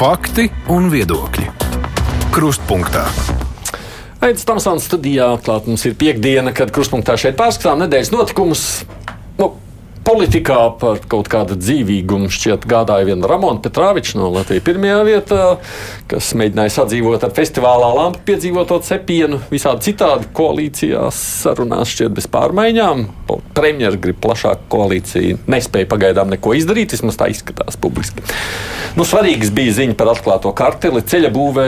Fakti un viedokļi. Krustpunktā. Aizsmeļamies Tamsānas studijā. Atklāt, mums ir piekdiena, kad krustpunktā šeit pārskatām nedēļas notikumus. Nu, politikā par kaut kādu dzīvīgumu šķiet gādāja viena Ramona Petrāviča no Latvijas pirmajā vietā, kas mēģināja sadzīvot ar festivālā lampu piedzīvoto cepienu. Visādi citādi koalīcijās sarunās šķiet bez pārmaiņām. Premjeras grib plašāku koalīciju, nespēja pagaidām neko izdarīt, vismaz tā izskatās publiski. Nu, svarīgs bija ziņa par atklāto karteli, ceļa būvē,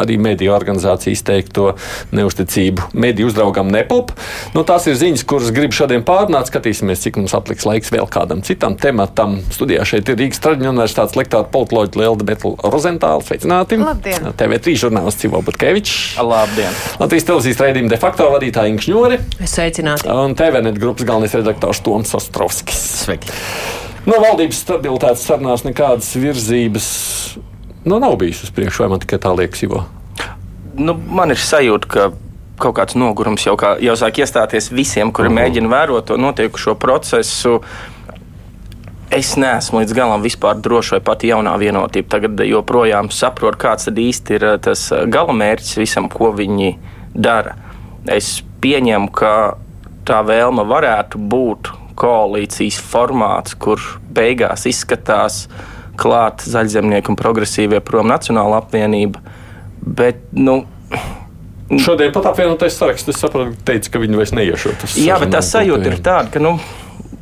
arī mediju organizācijas teikto neusticību mediju uzraugam Nepop. Nu, tās ir ziņas, kuras gribu šodien pārnāt. Skatīsimies, cik mums atliks laiks vēl kādam citam tematam. Studijā šeit ir Rīgas Traģiņu universitātes lektora politoloģija Lielda Betla Rozentāla. Sveicināti! Labdien! TV3 žurnālists Civo Butkevičs. Labdien! Latvijas televīzijas raidījuma de facto vadītāja Inkšņori. Sveicināti! Un TVNet grupas galvenais redaktors Toms Ostrovskis. Sveiki! No valdības stabilitātes sarunās nekādas virzības nu, nav bijis uz priekšu, vai man tikai tā liekas, Ivo? Nu, man ir sajūta, ka kaut kāds nogurums jau, kā, jau sāk iestāties visiem, kuri -huh. mēģina vērot to notiekušo procesu. Es neesmu līdz galam drošs, vai pat jaunā vienotība tagad joprojām saprot, kāds tad īsti ir tas galamērķis visam, ko viņi dara. Es pieņemu, ka tā vēlme varētu būt koalīcijas formāts, kur beigās izskatās klāt zaļzemnieku un progresīvie prom Nacionāla apvienība. Bet, nu, Šodien pat apvienotais saraksts, es saprotu, teica, ka viņi vairs neiešot. Jā, bet tā sajūta ir tāda, ka, nu,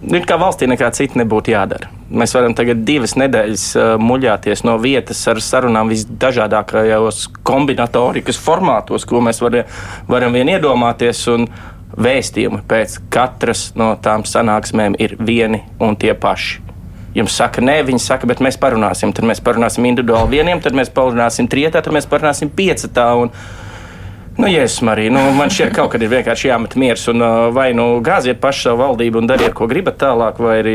ir kā valstī nekā cita nebūtu jādara. Mēs varam tagad divas nedēļas uh, muļāties no vietas ar sarunām visdažādākajos kombinatorikas formātos, ko mēs var, varam vien iedomāties. Un, vēstījumi pēc katras no tām sanāksmēm ir vieni un tie paši. Jums saka, nē, viņi saka, bet mēs parunāsim. Tad mēs parunāsim individuāli vieniem, tad mēs parunāsim trietā, tad mēs parunāsim piecatā. Un, Nu, Jēzus, arī nu, man šķiet, ka kaut kad ir vienkārši jāmet miers un vai nu gāziet pašu savu valdību un dariet, ko gribat tālāk, vai arī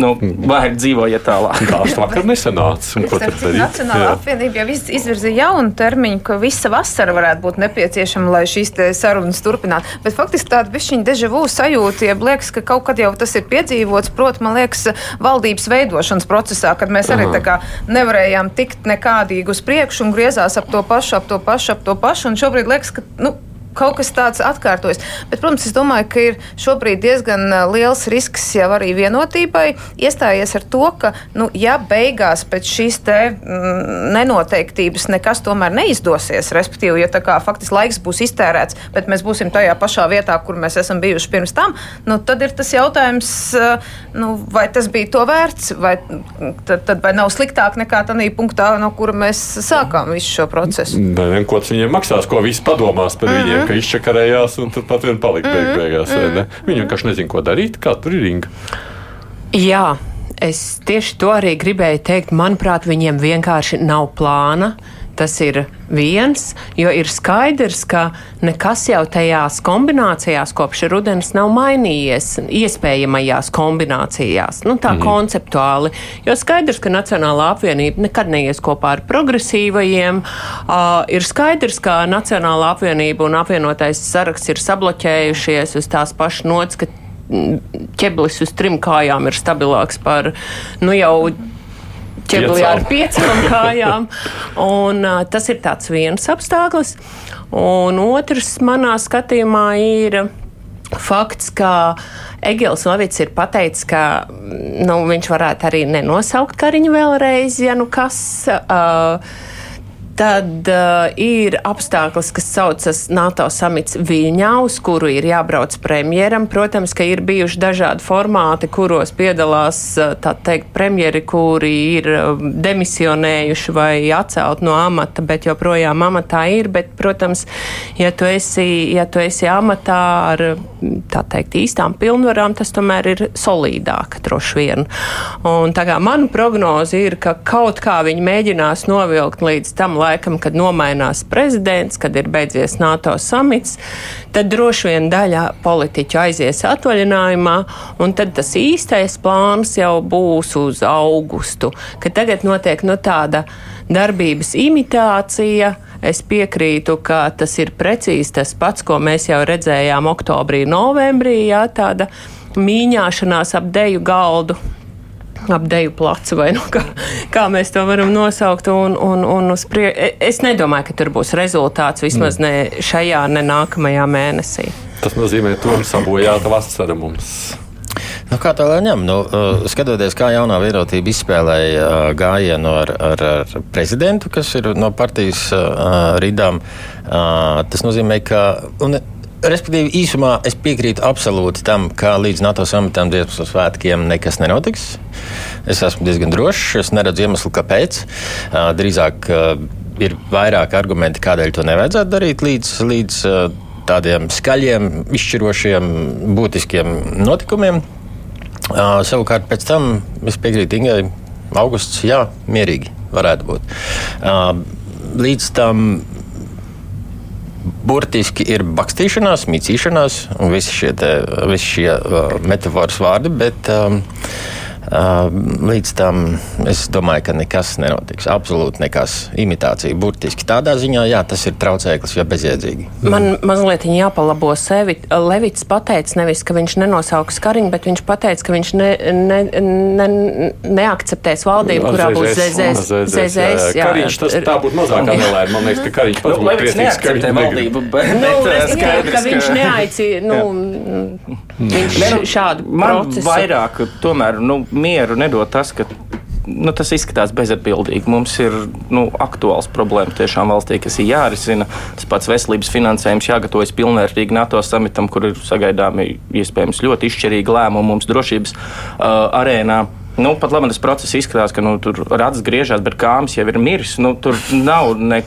nu, vai dzīvojiet tālāk. Tās vakar nesanāca. Nacionāla apvienība jau izvirzīja jaunu termiņu, ka visa vasara varētu būt nepieciešama, lai šīs sarunas turpinātu. Bet faktiski tāda bišķiņa dežavu sajūta, ja liekas, ka kaut kad jau tas ir piedzīvots, proti, man liekas, valdības veidošanas procesā, kad mēs arī tā kā nevarējām tikt nekādīgi uz priekšu un griezās ap to pašu, ap to pašu, ap to pašu. Un šobrīd liekas, ka, nu, kaut kas tāds atkārtojas. Bet, protams, es domāju, ka ir šobrīd diezgan liels risks jau arī vienotībai iestājies ar to, ka, nu, ja beigās pēc šīs te mm, nenoteiktības nekas tomēr neizdosies, respektīvi, ja tā kā faktiski laiks būs iztērēts, bet mēs būsim tajā pašā vietā, kur mēs esam bijuši pirms tam, nu, tad ir tas jautājums, nu, vai tas bija to vērts, vai tad, tad vai nav sliktāk nekā tādā punktā, no kura mēs sākām visu šo procesu. Nē, ko tas viņiem maksās, ko visi padomās par mm -hmm. viņiem ka izčakarējās un turpat vien palika mm -hmm. beigās. Mm -hmm. Viņi vienkārši nezina, ko darīt, kā tur ir ringa. Jā. Es tieši to arī gribēju teikt. Manuprāt, viņiem vienkārši nav plāna. Tas ir viens, jo ir skaidrs, ka nekas jau tajās kombinācijās kopš rudens nav mainījies, iespējamajās kombinācijās, nu, tā mm. konceptuāli. Jo skaidrs, ka Nacionālā apvienība nekad neies kopā ar progresīvajiem. Uh, ir skaidrs, ka Nacionālā apvienība un apvienotais saraksts ir sabloķējušies uz tās pašas nots, ka ķeblis uz trim kājām ir stabilāks par nu, jau ķeblī ar piecām kājām. Un, uh, tas ir viens apstākļus. Un otrs manā skatījumā ir fakts, ka Egils Novits ir pateicis, ka nu, viņš varētu arī nenosaukt Kariņu vēlreiz, ja nu kas. Uh, Tad uh, ir apstākļus, kas saucas NATO samits Viļņā, uz kuru ir jābrauc premjeram. Protams, ka ir bijuši dažādi formāti, kuros piedalās uh, teikt, premjeri, kuri ir uh, demisionējuši vai atcelt no amata, bet joprojām amatā ir. Bet, protams, ja tu esi, ja tu esi amatā ar teikt, īstām pilnvarām, tas tomēr ir solīdāk droši vien. Un, tā kā mana prognoze ir, ka kaut kā viņi mēģinās novilkt līdz tam laikam, kad nomainās prezidents, kad ir beidzies NATO samits, tad droši vien daļa politiķu aizies atvaļinājumā, un tad tas īstais plāns jau būs uz augustu, ka tagad notiek nu, tāda darbības imitācija. Es piekrītu, ka tas ir precīzi tas pats, ko mēs jau redzējām oktobrī, novembrī, jā, tāda mīņāšanās ap deju galdu ap deju placu, vai nu, kā, kā mēs to varam nosaukt. Un, un, un prie... E, es nedomāju, ka tur būs rezultāts vismaz mm. ne šajā, ne nākamajā mēnesī. Tas nozīmē, ka tur sabojāta vasara mums. Nu, kā tā lai ņem? Nu, uh, skatoties, kā jaunā vienotība izspēlēja uh, gājienu ar, ar, ar prezidentu, kas ir no partijas uh, ridām, uh, tas nozīmē, ka. Un, Respektīvi, īsumā es piekrītu absolūti tam, ka līdz NATO samitam 12 svētkiem nekas nenotiks. Es esmu diezgan drošs, es neredzu iemeslu, kāpēc. Drīzāk ir vairāk argumenti, kādēļ to nevajadzētu darīt līdz, līdz tādiem skaļiem, izšķirošiem, būtiskiem notikumiem. Savukārt pēc tam es piekrītu Ingai, augusts, jā, mierīgi varētu būt. Līdz tam burtiski ir bakstīšanās, mīcīšanās un visi šie, te, visi šie uh, metafors vārdi, bet um, Līdz tam es domāju, ka nekas nenotiks. Absolūti nekas. Imitācija burtiski tādā ziņā, jā, tas ir traucēklis, jo bezjēdzīgi. Man mazliet jāpalabo sevi. Levits pateica nevis, ka viņš nenosauks Kariņu, bet viņš pateica, ka viņš ne, ne, ne, neakceptēs valdību, kurā būs ZZS. Kariņš tas tā būtu mazāk anulēta. Man liekas, ka Kariņš pats nu, būtu priecīgs, ka viņš valdību, bet, nu, bet skaidrs, ka viņš neaicīja, nu, viņš šādu procesu. Vairāk, tomēr, nu, mieru nedod tas, ka nu, tas izskatās bezatbildīgi. Mums ir nu, aktuāls problēmas tiešām valstī, kas ir jārisina. Tas pats veselības finansējums jāgatavojas pilnvērtīgi NATO samitam, kur ir sagaidāmi iespējams ļoti izšķirīgi lēmumi mums drošības uh, arēnā. Nu, pat labi, tas process izskatās, ka nu, tur rats griežās, bet kāms jau ir miris. Nu, tur nav ne,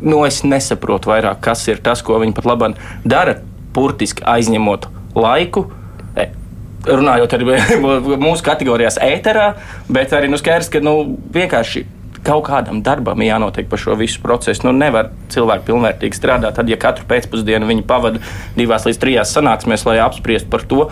nu, es nesaprotu vairāk, kas ir tas, ko viņi pat labi dara, burtiski aizņemot laiku runājot arī mūsu kategorijās, ēterā, bet arī nu, skaidrs, ka nu, vienkārši kaut kādam darbam jānotiek par šo visu procesu. Nu, nevar cilvēki pilnvērtīgi strādāt, tad, ja katru pēcpusdienu viņi pavada divās līdz trijās sanāksmēs, lai apspriestu par to,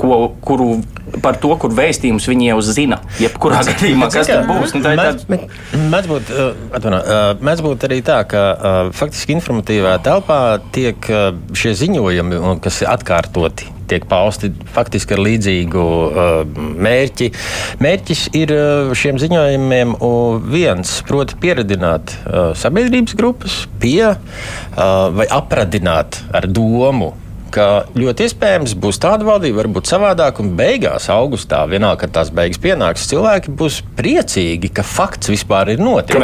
ko, kuru, par to, kur vēstījums viņi jau zina. Jebkurā gadījumā, kas tur būs. Nu, tā mēdz, tāds... mēdz, būt, uh, atvano, uh, mēdz būt arī tā, ka uh, faktiski informatīvā telpā tiek šie ziņojumi, kas ir atkārtoti tiek pausti faktiski ar līdzīgu uh, mērķi. Mērķis ir uh, šiem ziņojumiem viens, proti, pieradināt uh, sabiedrības grupas pie uh, vai apradināt ar domu ka ļoti iespējams būs tāda valdība, varbūt savādāk, un beigās, augustā, vienalga, kad tās beigas pienāks, cilvēki būs priecīgi, ka fakts vispār ir noticis.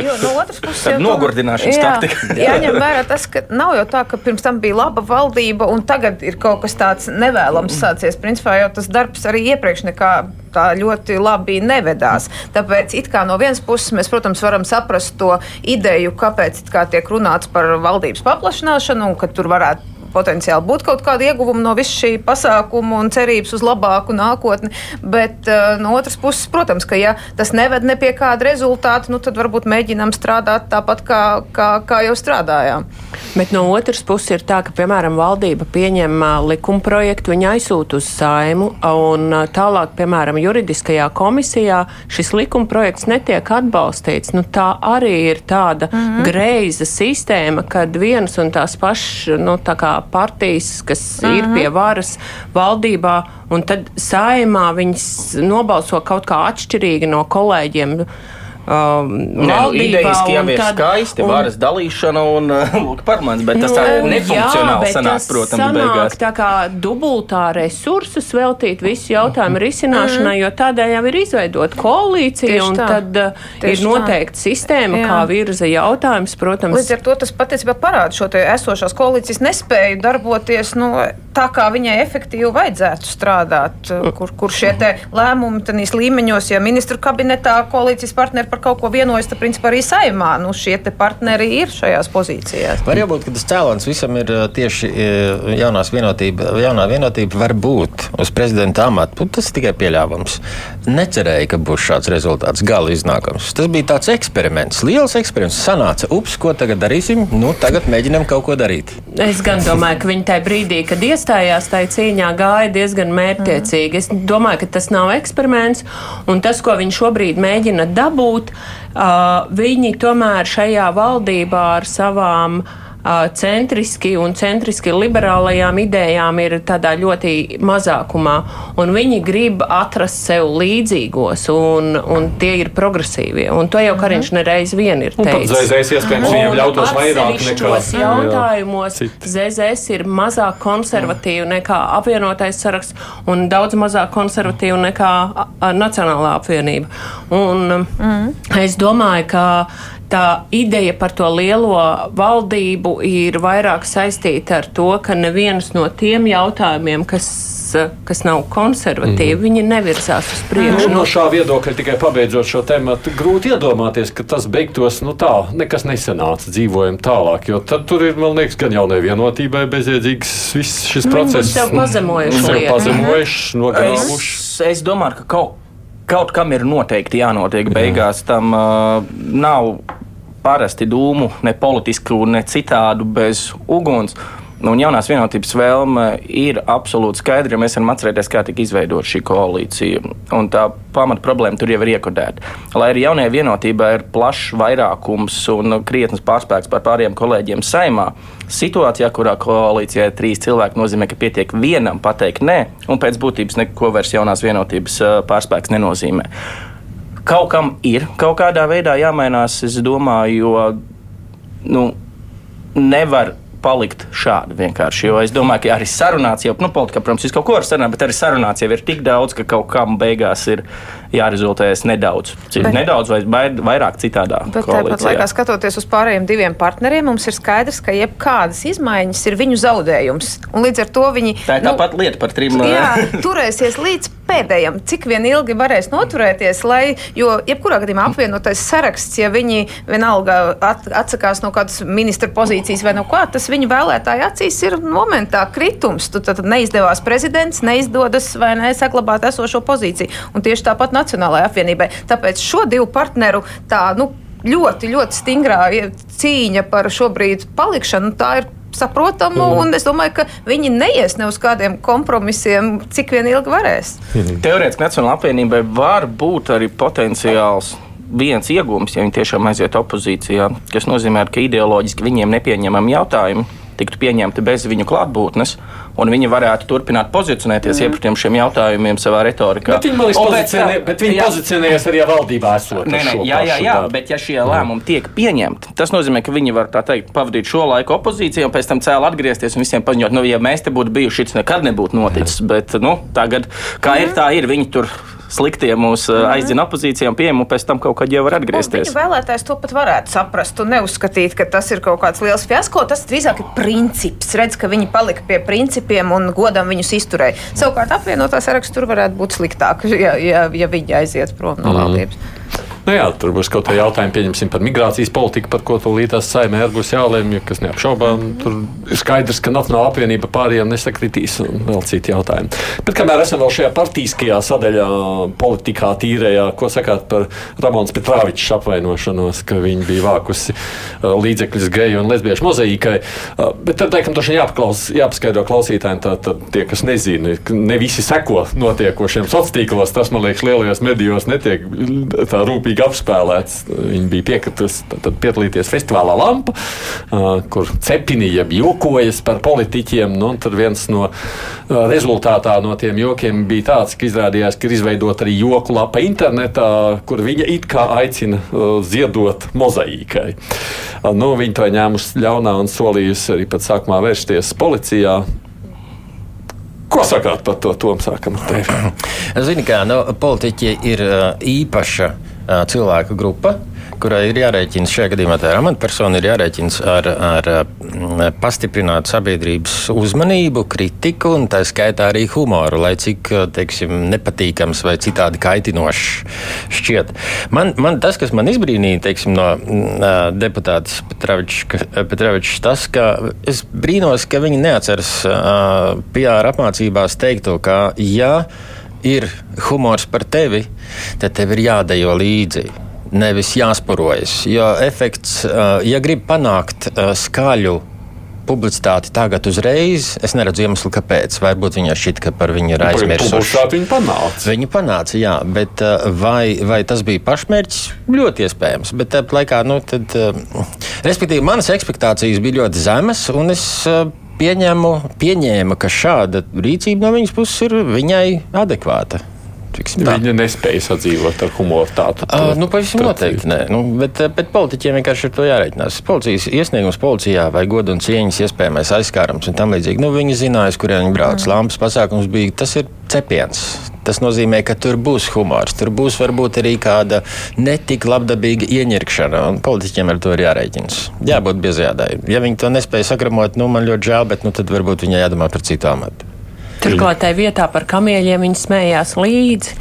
Jo no otras puses, jau nogurdināšanas taktika. jāņem vērā tas, ka nav jau tā, ka pirms tam bija laba valdība, un tagad ir kaut kas tāds nevēlams sācies. Principā jau tas darbs arī iepriekš nekā tā ļoti labi nevedās. Tāpēc no vienas puses mēs, protams, varam saprast to ideju, kāpēc kā tiek runāts par valdības paplašināšanu un ka tur varētu potenciāli būt kaut kāda ieguvuma no visa šī pasākuma un cerības uz labāku nākotni. Bet uh, no otras puses, protams, ka ja tas neved ne pie kāda rezultāta, nu, tad varbūt mēģinām strādāt tāpat, kā, kā, kā jau strādājām. Bet no otras puses ir tā, ka, piemēram, valdība pieņem likuma projektu, viņa aizsūta uz saimu, un tālāk, piemēram, juridiskajā komisijā šis likuma projekts netiek atbalstīts. Nu, tā arī ir tāda mm -hmm. greiza sistēma, kad vienas un tās pašas, nu, tā partijas, kas -huh. ir pie varas valdībā, un tad saimā viņas nobalso kaut kā atšķirīgi no kolēģiem um, Nē, nu, jau ir skaisti, un, varas dalīšana un lūk, parlaments, bet tas nu, tā nefunkcionāli sanāk, protams, sanāk beigās. Tā kā dubultā resursus veltīt visu jautājumu mm. risināšanai, jo tādēļ jau ir izveidot koalīcija Tieši un tā. tad uh, Tieši ir noteikta tā. sistēma, Jā. kā virza jautājums, protams. Līdz ar to tas patiesībā parāda šo te esošās koalīcijas nespēju darboties, nu, tā kā viņai efektīvi vajadzētu strādāt, kur, kur šie lēmumi tenīs līmeņos, ja ministru kabinetā koalīcijas partneri par kaut ko vienojas, tad principā arī saimā nu, šie partneri ir šajās pozīcijās. Var jābūt, ka tas cēlons visam ir uh, tieši uh, jaunās vienotība. Jaunā vienotība var būt uz prezidenta amatu. Tas ir tikai pieļāvams. Necerēju, ka būs šāds rezultāts, gala iznākums. Tas bija tāds eksperiments, liels eksperiments. Sanāca, ups, ko tagad darīsim? Nu, tagad mēģinam kaut ko darīt. Es gan domāju, ka viņi tajā brīdī, kad iestājās tajā cīņā, gāja diezgan mērķiecīgi. Es domāju, ka tas nav eksperiments, un tas, ko viņi šobrīd mēģina dabūt, Uh, viņi tomēr šajā valdībā ar savām centriski un centriski liberālajām idejām ir tādā ļoti mazākumā, un viņi grib atrast sev līdzīgos, un, un tie ir progresīvie. Un to jau Kariņš nereiz vien ir teicis. Zēzēs iespējams viņiem ļautos vairāk nekā jautājumos. Zēzēs ir mazāk konservatīvi nekā apvienotais saraksts un daudz mazāk konservatīvi nekā Nacionālā apvienība. Un, mm. Es domāju, ka tā ideja par to lielo valdību ir vairāk saistīta ar to, ka neviens no tiem jautājumiem, kas kas nav konservatīvi, mm. viņi nevirzās uz priekšu. Nu, no šā viedokļa tikai pabeidzot šo tēmu, grūti iedomāties, ka tas beigtos nu, tā, nekas nesanāca, dzīvojam tālāk. Jo tad tur ir, man liekas, gan jaunai vienotībai bezjēdzīgs viss šis nu, process. Sev pazemojuši, sev pazemojuši, nogrāvuši. Es, es domāju, ka kaut, kaut kam ir noteikti jānotiek beigās. Tam uh, nav parasti dūmu, ne politisku, ne citādu bez uguns. Un jaunās vienotības vēlme ir absolūti skaidra, ja mēs varam atcerēties, kā tika izveidota šī koalīcija. Un tā pamata problēma tur jau ir iekodēta. Lai arī jaunajai vienotībai ir plašs vairākums un krietnes pārspēks pār pārējiem kolēģiem saimā, situācijā, kurā koalīcijā ir trīs cilvēki, nozīmē, ka pietiek vienam pateikt nē, un pēc būtības neko vairs jaunās vienotības pārspēks nenozīmē kaut kam ir kaut kādā veidā jāmainās, es domāju, jo nu, nevar palikt šādi vienkārši. Jo es domāju, ka arī sarunāts jau, nu, politikā, protams, viss kaut ko var sarunāt, bet arī sarunāts jau ir tik daudz, ka kaut kam beigās ir jārezultējas nedaudz. Bet, nedaudz vai vairāk citādā. Bet tāpat laikā skatoties uz pārējiem diviem partneriem, mums ir skaidrs, ka jebkādas izmaiņas ir viņu zaudējums. Un līdz ar to viņi. Tā ir nu, tāpat lieta par trim. Jā, turēsies līdz pēdējiem, cik vien ilgi varēs noturēties, lai, jo jebkurā gadījumā apvienotais saraksts, ja viņi vienalga at, atsakās no kādas ministra pozīcijas vai no kā, tas viņu vēlētāju acīs ir momentā kritums. Tad, tad neizdevās prezidents, neizdodas vai nesaglabāt esošo pozīciju. Un tieši tāpat Nacionālajai apvienībai. Tāpēc šo divu partneru tā, nu, ļoti, ļoti stingrā cīņa par šobrīd palikšanu, tā ir saprotamu, mm. un es domāju, ka viņi neies ne uz kādiem kompromisiem, cik vien ilgi varēs. Teorētiski Nacionālajai apvienībai var būt arī potenciāls. Viens iegūms, ja viņi tiešām aiziet opozīcijā, kas nozīmē, ka ideoloģiski viņiem nepieņemami jautājumi tiktu pieņemti bez viņu klātbūtnes, un viņi varētu turpināt pozicionēties mm. iepratiem šiem jautājumiem savā retorikā. Bet viņi, pozicionē, bet viņi jā. pozicionējas arī valdībā esot. Nē, nē, jā, jā, jā, bet ja šie lēmumi tiek pieņemti, tas nozīmē, ka viņi var tā teikt pavadīt šo laiku opozīcijā un pēc tam cēlā atgriezties un visiem paziņot, nu, ja mēs te būtu bijuši, šis nekad nebūtu noticis, bet, nu, tagad, kā ir, tā ir, viņi tur sliktie mūs mm. aizdina opozīcijām, pieņem, un pēc tam kaut kad jau var atgriezties. Viņa vēlētājs to pat varētu saprast un neuzskatīt, ka tas ir kaut kāds liels fiasko. Tas drīzāk ir princips. Redz, ka viņi palika pie principiem un godam viņus izturēja. Savukārt apvienotā saraksts tur varētu būt sliktāk, ja, ja, ja viņi aiziet prom no mm. Nu jā, tur būs kaut kādi jautājumi, pieņemsim, par migrācijas politiku, par ko tūlīt tās saimē būs jālēmj, kas neapšaubām. Tur ir skaidrs, ka Nacionāla apvienība pārējiem nesakritīs un vēl citi jautājumi. Bet kamēr esam vēl šajā partijiskajā sadaļā, politikā, tīrējā, ko sakāt par Ramons Petrāvičs apvainošanos, ka viņi bija vākusi uh, līdzekļus geju un lesbiešu mozaīkai. Uh, bet tad, teikam, to jāpaklaus, jāpaskaidro klausītājiem, tā, tad tie, kas nezina, ne visi seko notiekošiem sociālos tīklos, tas, man liekas, lielajos medijos netiek tā rūpīgi kopīgi apspēlēts. Viņi bija piekritusi piedalīties festivālā Lampa, kur cepinīja jokojas par politiķiem. Nu, tad viens no rezultātā no tiem jokiem bija tāds, ka izrādījās, ka ir izveidota arī joku lapa internetā, kur viņa it kā aicina ziedot mozaīkai. Nu, viņa to ņēmusi ļaunā un solījusi arī pat sākumā vērsties policijā. Ko sakāt par to? Tom sākam ar tevi. Zini, kā nu, politiķi ir īpaša cilvēku grupa, kurai ir jārēķinas šajā gadījumā tā ir amatpersona, ir jārēķinas ar, ar pastiprinātu sabiedrības uzmanību, kritiku un tā skaitā arī humoru, lai cik teiksim, nepatīkams vai citādi kaitinošs šķiet. Man, man tas, kas man izbrīnīja teiksim, no deputātas Petravičs, tas, ka es brīnos, ka viņi neatceras PR apmācībās teikto, ka ja ir humors par tevi, tad tev ir jādejo līdzi. Nevis jāsparojas. Jo efekts, ja grib panākt skaļu publicitāti tagad uzreiz. Es neredzu iemeslu, kāpēc. Varbūt viņai šķiet, ka par viņu ir aizmirsuši. Publicitāti viņa panāca. Viņa panāca, jā, bet uh, vai, vai tas bija pašmērķis? Ļoti iespējams. Bet tāpat laikā, nu, tad, respektīvi, manas expectācijas bija ļoti zemas, un es pieņēmu, pieņēmu, ka šāda rīcība no viņas puses ir viņai adekvāta. Tiksim, Viņa nespēja sadzīvot ar humoru. Tādu, uh, nu, pavisam noteikti nē. Nu, bet, bet politiķiem vienkārši ar to jārēķinās. Policijas iesniegums policijā vai godu un cieņas iespējamais aizskārums un tam līdzīgi. Nu, viņi zināja, kur viņi brauc. Mm. Lampas pasākums bija tas ir cepiens. Tas nozīmē, ka tur būs humors, tur būs varbūt arī kāda netik labdabīga ieņirkšana. Politiķiem ar to ir jārēķinas. Jābūt biezjādai. Ja viņi to nespēja sakramot, nu, man ļoti žēl, bet nu, tad varbūt viņai jādomā par citu amatu. Turklāt tajā vietā par kamieļiem viņi smējās līdzi.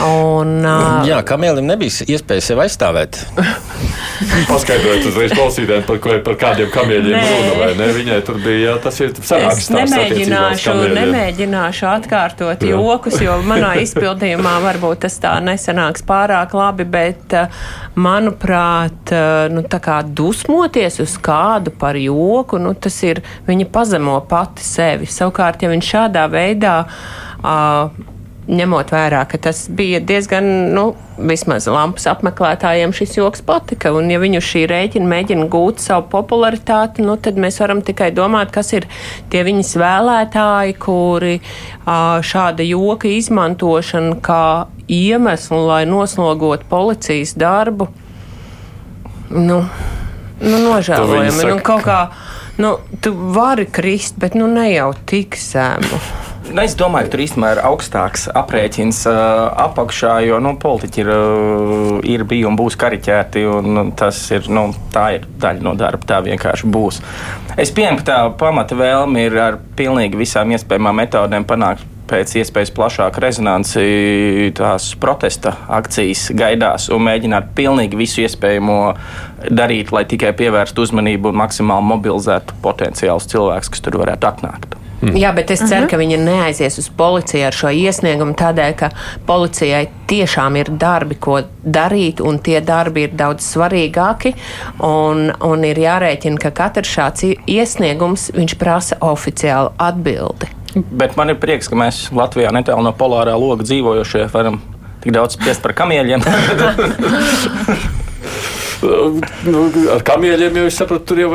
Un, uh... Jā, kamielim nebija iespēja sevi aizstāvēt. Paskaidrojiet uzreiz klausītājiem, par, ko, par kādiem kamieļiem runa, vai ne? Viņai tur bija, jā, tas ir sanāks es nemēģināšu, nemēģināšu atkārtot jā. jokus, jo manā izpildījumā varbūt tas tā nesanāks pārāk labi, bet manuprāt, nu, tā kā dusmoties uz kādu par joku, nu, tas ir viņa pazemo pati sevi. Savukārt, ja viņš šādā veidā uh, ņemot vērā, ka tas bija diezgan, nu, vismaz lampas apmeklētājiem šis joks patika. Un, ja viņu šī rēķina mēģina gūt savu popularitāti, nu, tad mēs varam tikai domāt, kas ir tie viņas vēlētāji, kuri šāda joka izmantošana kā iemeslu, lai noslogotu policijas darbu, nu, nu nožēlojami. Nu, kaut kā, nu, tu vari krist, bet nu ne jau tik zemu. Nu, es domāju, ka tur īstenībā ir augstāks aprēķins uh, apakšā, jo nu, politiķi ir, uh, ir bijuši un būs kariķēti. Un tas ir, nu, ir daļa no darba. Tā vienkārši būs. Es pieņemu, ka tā pamata vēlme ir ar pilnīgi visām iespējamām metodēm panākt pēc iespējas plašāku rezonanci tās protesta akcijas gaidās un mēģināt pilnīgi visu iespējamo darīt, lai tikai pievērstu uzmanību un maksimāli mobilizētu potenciālus cilvēkus, kas tur varētu atnākt. Mm. Jā, bet es ceru, uh -huh. ka viņa neaizies uz policiju ar šo iesniegumu tādēļ, ka policijai tiešām ir darbi, ko darīt, un tie darbi ir daudz svarīgāki. Un, un ir jārēķina, ka katrs šāds iesniegums prasa oficiālu atbildi. Bet man ir prieks, ka mēs Latvijā netālu no polārā loga dzīvojošie varam tik daudz spriest par kamieļiem. nu, ar kamieļiem jau es sapratu, tur jau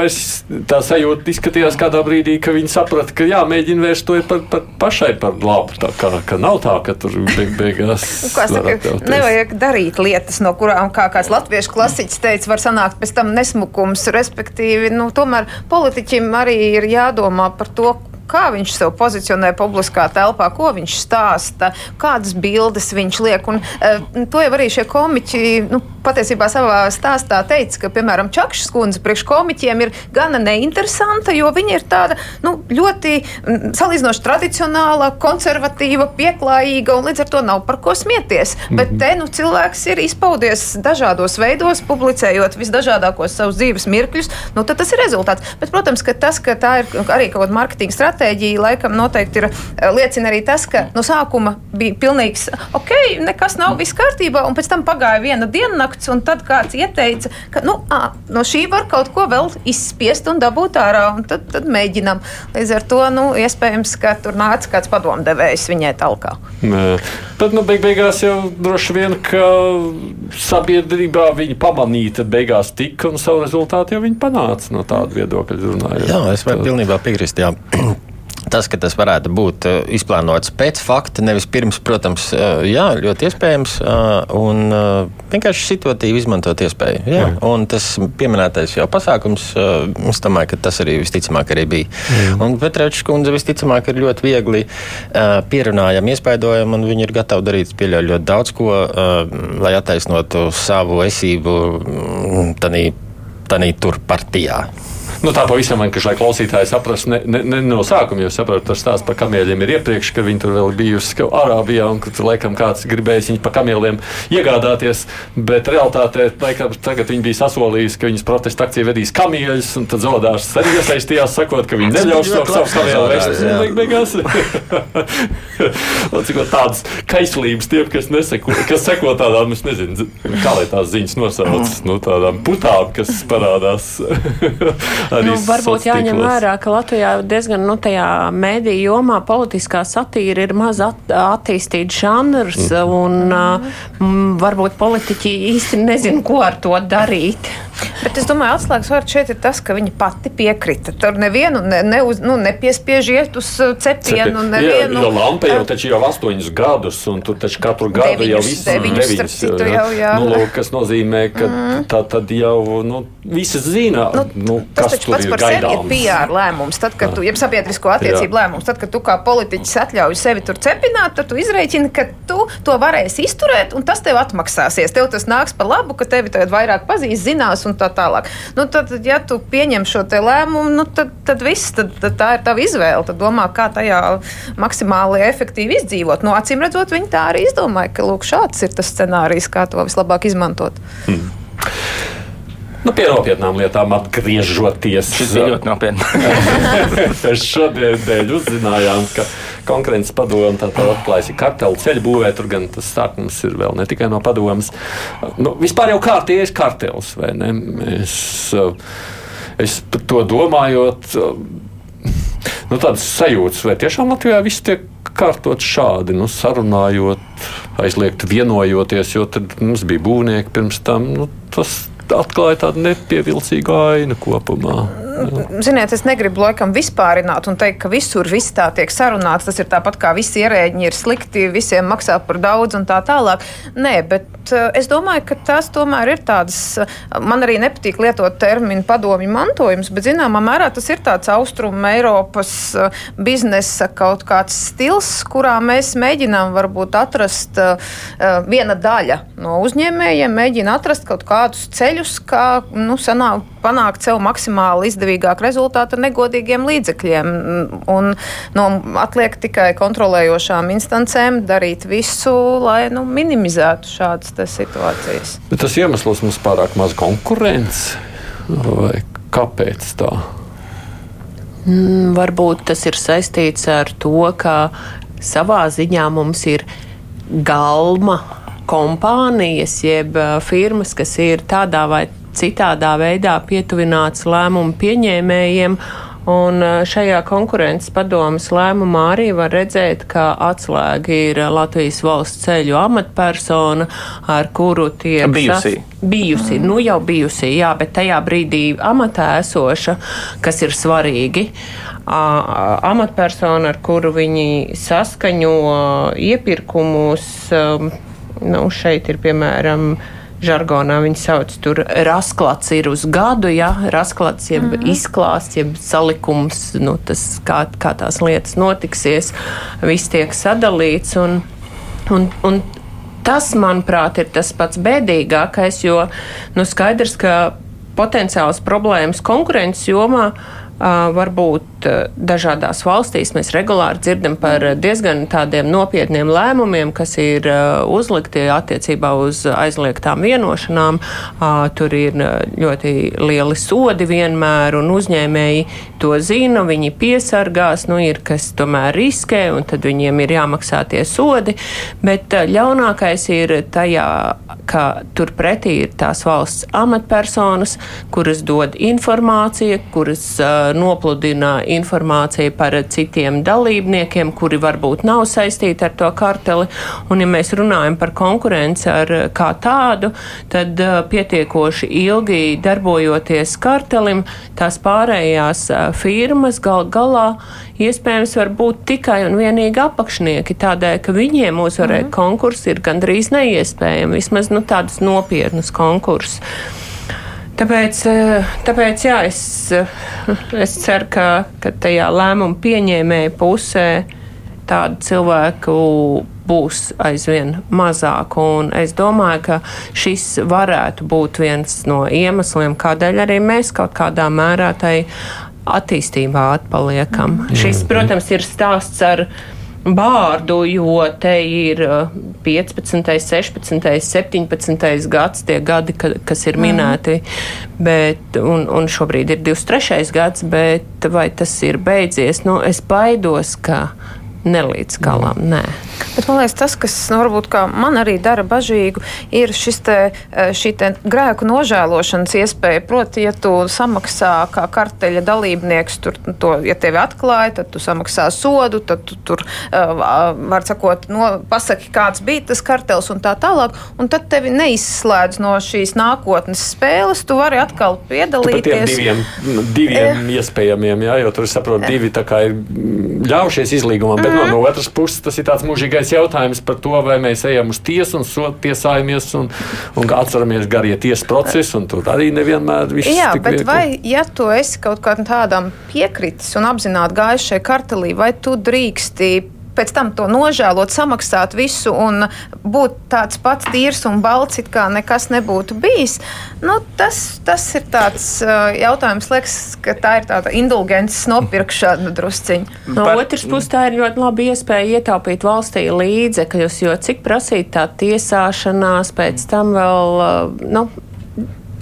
tā sajūta izskatījās kādā brīdī, ka viņi saprata, ka jāmēģina vērst to par, par pašai par labu. Tā kā ka nav tā, ka tur beig, beigās. Nu, saka, nevajag darīt lietas, no kurām, kā kāds latviešu klasiķis teica, var sanākt pēc tam nesmukums. Respektīvi, nu, tomēr politiķim arī ir jādomā par to, kā viņš sev pozicionē publiskā telpā, ko viņš stāsta, kādas bildes viņš liek. Un, uh, to jau arī šie komiķi nu, patiesībā savā stāstā teica, ka, piemēram, Čakšs kundze priekš komiķiem ir gana neinteresanta, jo viņa ir tāda nu, ļoti mm, salīdzinoši tradicionāla, konservatīva, pieklājīga, un līdz ar to nav par ko smieties. Mm -hmm. Bet te nu, cilvēks ir izpaudies dažādos veidos, publicējot visdažādākos savus dzīves mirkļus, nu, tas ir rezultāts. Bet, protams, ka tas, ka tā ir arī kaut kāda stratēģija, stratēģija laikam noteikti ir eh, liecina arī tas, ka no sākuma bija pilnīgs, ok, nekas nav viss kārtībā, un pēc tam pagāja viena diennakts, un tad kāds ieteica, ka nu, à, no šī var kaut ko vēl izspiest un dabūt ārā, un tad, tad mēģinām. Līdz ar to, nu, iespējams, ka tur nāca kāds padomdevējs viņai talkā. Nē. Tad, nu, beig beigās jau droši vien, ka sabiedrībā viņi pamanīja, tad beigās tika un savu rezultātu jau viņi panāca no tāda viedokļa runājot. Jā, es varu pilnībā piekrist. Jā. Tas, ka tas varētu būt uh, izplānots pēc fakta, nevis pirms, protams, uh, jā, ļoti iespējams. Uh, un vienkārši situatīvi izmantot iespēju. Jā. Jā. Un tas pieminētais jau pasākums, es domāju, ka tas arī visticamāk arī bija. Jā. Un Petrēčs kundze visticamāk ir ļoti viegli pierunājama, iespaidojama, un viņi ir gatavi darīt, ļoti daudz ko, lai attaisnotu savu esību mm, tanī tur partijā. Nu, tā pavisam vienkārši, lai klausītāji saprastu, ne, ne, ne no sākuma jau saprotu, tas stāsts par kamieļiem ir iepriekš, ka viņi tur vēl bijusi Arābijā un ka tur laikam kāds gribējis viņu pa kamieliem iegādāties. Bet realtātē laikam, tagad viņi bija sasolījis, ka viņas protesta akcija vedīs kamieļus, un tad Zodārs arī iesaistījās, sakot, ka viņi neļaus to savu kamielu vest. Tādas kaislības tiem, kas, neseko, kas seko tādām, es nezinu, kā lai tās ziņas nosauc, nu, tādām putām, kas parādās nu, varbūt jāņem vērā, ka Latvijā diezgan nu, tajā mēdīju jomā politiskā satīra ir maz at, attīstīts žanrs, Mhm. un mm, varbūt politiķi īsti nezin, ko ar to darīt. Bet es domāju, atslēgas vārds šeit ir tas, ka viņa pati piekrita. Tur nevienu ne, ne uz, nu, nepiespiež iet uz cepienu. Jā, Nevienu, jo lampa jau taču jau astoņus gadus, un tur taču katru gadu jau Deviņus, viss deviņus, starp citu, jau, jā. Nu, lūk, kas nozīmē, ka mm. tā tad jau nu, visi zina, nu, nu, kas taču pats par sevi ir. PR lēmums. Tad, kad tu, ja sabiedrisko attiecību lēmums, tad, kad tu kā politiķis atļauj sevi tur cepināt, tad tu izreikini, ka tu to varēsi izturēt, un tas tev atmaksāsies. Tev tas nāks par labu, ka tevi tagad vairāk pazīst, zinās un tā tālāk. Nu, tad, ja tu pieņem šo lēmumu, nu, tad, tad viss, tad, tad tā ir tava izvēle. Tad domā, kā tajā maksimāli efektīvi izdzīvot. Nu, acīm redzot, viņi tā arī izdomāja, ka lūk, šāds ir tas scenārijs, kā to vislabāk izmantot. Nu, pie nopietnām lietām atgriežoties. Šis bija ļoti nopietni. Mēs šodien dēļ uzzinājām, ka konkurences padome tātad atklājas kartelu ceļu būvē. Tur gan tas sākums ir vēl ne tikai no padomas. Nu, vispār jau kārtējais kartels, vai ne? Uh, es par to domājot, nu, tādas sajūtas, vai tiešām Latvijā viss tiek kārtot šādi, nu, sarunājot, aizliegt vienojoties, jo tad mums bija būvnieki pirms tam. Nu, tas atklāja tādu nepievilcīgu ainu kopumā. Ziniet, es negribu laikam vispārināt un teikt, ka visur viss tā tiek sarunāts. Tas ir tāpat kā visi ierēģi ir slikti, visiem maksā par daudz un tā tālāk. Nē, bet uh, es domāju, ka tās tomēr ir tādas. Uh, man arī nepatīk lietot terminu padomju mantojums, bet zināmā mērā tas ir tāds austrumu Eiropas uh, biznesa kaut kāds stils, kurā mēs mēģinām varbūt atrast viena daļa no uzņēmējiem, mēģina atrast kaut kādus ceļus, kā nu, sanāk, panākt sev maksimāli izdevīgāku rezultātu ar negodīgiem līdzekļiem. Un, nu, atliek tikai kontrolējošām instancēm darīt visu, lai nu, minimizētu šādas situācijas. Bet tas iemesls mums pārāk maz konkurence. Vai kāpēc tā? Mm, Varbūt tas ir saistīts ar to, ka savā ziņā mums ir galma kompānijas, jeb ā, firmas, kas ir tādā vai citādā veidā pietuvināts lēmumu pieņēmējiem. Un ā, šajā konkurences padomas lēmumā arī var redzēt, ka atslēga ir Latvijas valsts ceļu amatpersona, ar kuru tiek Bijusī. bijusi, nu jau bijusi, jā, bet tajā brīdī amatā esoša, kas ir svarīgi. Ā, Amatpersona, ar kuru viņi saskaņo iepirkumus, ām, nu, šeit ir piemēram. Žargonā viņi sauc tur rasklats ir uz gadu, ja rasklats jeb mm -hmm. izklāsts, jeb salikums, nu, tas, kā, kā tās lietas notiksies, viss tiek sadalīts. Un, un, un Tas, manuprāt, ir tas pats bēdīgākais, jo nu, skaidrs, ka potenciāls problēmas konkurences jomā Uh, varbūt uh, dažādās valstīs mēs regulāri dzirdam par uh, diezgan tādiem nopietniem lēmumiem, kas ir uh, uzlikti attiecībā uz aizliegtām vienošanām. Uh, tur ir ļoti lieli sodi vienmēr, un uzņēmēji to zina, viņi piesargās, nu ir kas tomēr riskē, un tad viņiem ir jāmaksā tie sodi. Bet ļaunākais ir tajā, ka turpretī ir tās valsts amatpersonas, kuras dod informāciju, kuras uh, nopludina informāciju par citiem dalībniekiem, kuri varbūt nav saistīti ar to karteli. Un, ja mēs runājam par konkurenci ar kā tādu, tad uh, pietiekoši ilgi darbojoties kartelim, tās pārējās uh, firmas gal galā iespējams var būt tikai un vienīgi apakšnieki, tādēļ, ka viņiem uzvarēt mm. konkursu ir gandrīz neiespējami, vismaz nu, tādus nopietnus konkursus. Tāpēc, eh, tāpēc jā, es, eh, es ceru, ka, ka tajā lēmuma pieņēmēja pusē tādu cilvēku būs aizvien mazāk. Un es domāju, ka šis varētu būt viens no iemesliem, kādēļ arī mēs kaut kādā mērā tai attīstībā atpaliekam. Mm. Šis, protams, ir stāsts ar bārdu, jo te ir uh, 15, 16, 17 gads, tie gadi, ka, kas ir minēti, bet, un, un šobrīd ir 23 gads, bet vai tas ir beidzies? Nu, es baidos, ka ne līdz galam, nē. Bet man liekas, tas, kas nu, varbūt man arī dara bažīgu, ir te, eh, šī te grēku nožēlošanas iespēja. Proti, ja tu samaksā kā karteļa dalībnieks, tur, to, ja tevi atklāja, tad tu samaksā sodu, tad tu tur uh, var sakot, no, pasaki, kāds bija tas kartels un tā tālāk. Un tad tevi neizslēdz no šīs nākotnes spēles. Tu vari atkal piedalīties. Diviem, diviem e... iespējamiem, jā, jo tur saprot, divi ir ļaujušies izlīgumam, bet mm -hmm. no, no otras puses tas ir tāds mūžīgais jautājums par to, vai mēs ejam uz tiesu un so, tiesājamies un, un atceramies garie tiesas procesu, un tur arī nevienmēr viss ir. Jā, bet viegli. vai, ja tu esi kaut kādam tādam piekritis un apzināti gājis šai kartelī, vai tu drīksti pēc tam to nožēlot, samaksāt visu un būt tāds pats tīrs un balts, kā nekas nebūtu bijis. Nu, tas, tas ir tāds jautājums, liekas, ka tā ir tāda indulgences nopirkšana drusciņa. No Par... otras puses, tā ir ļoti laba iespēja ietaupīt valstī līdzekļus, jo cik prasīt tā tiesāšanās, pēc tam vēl, nu,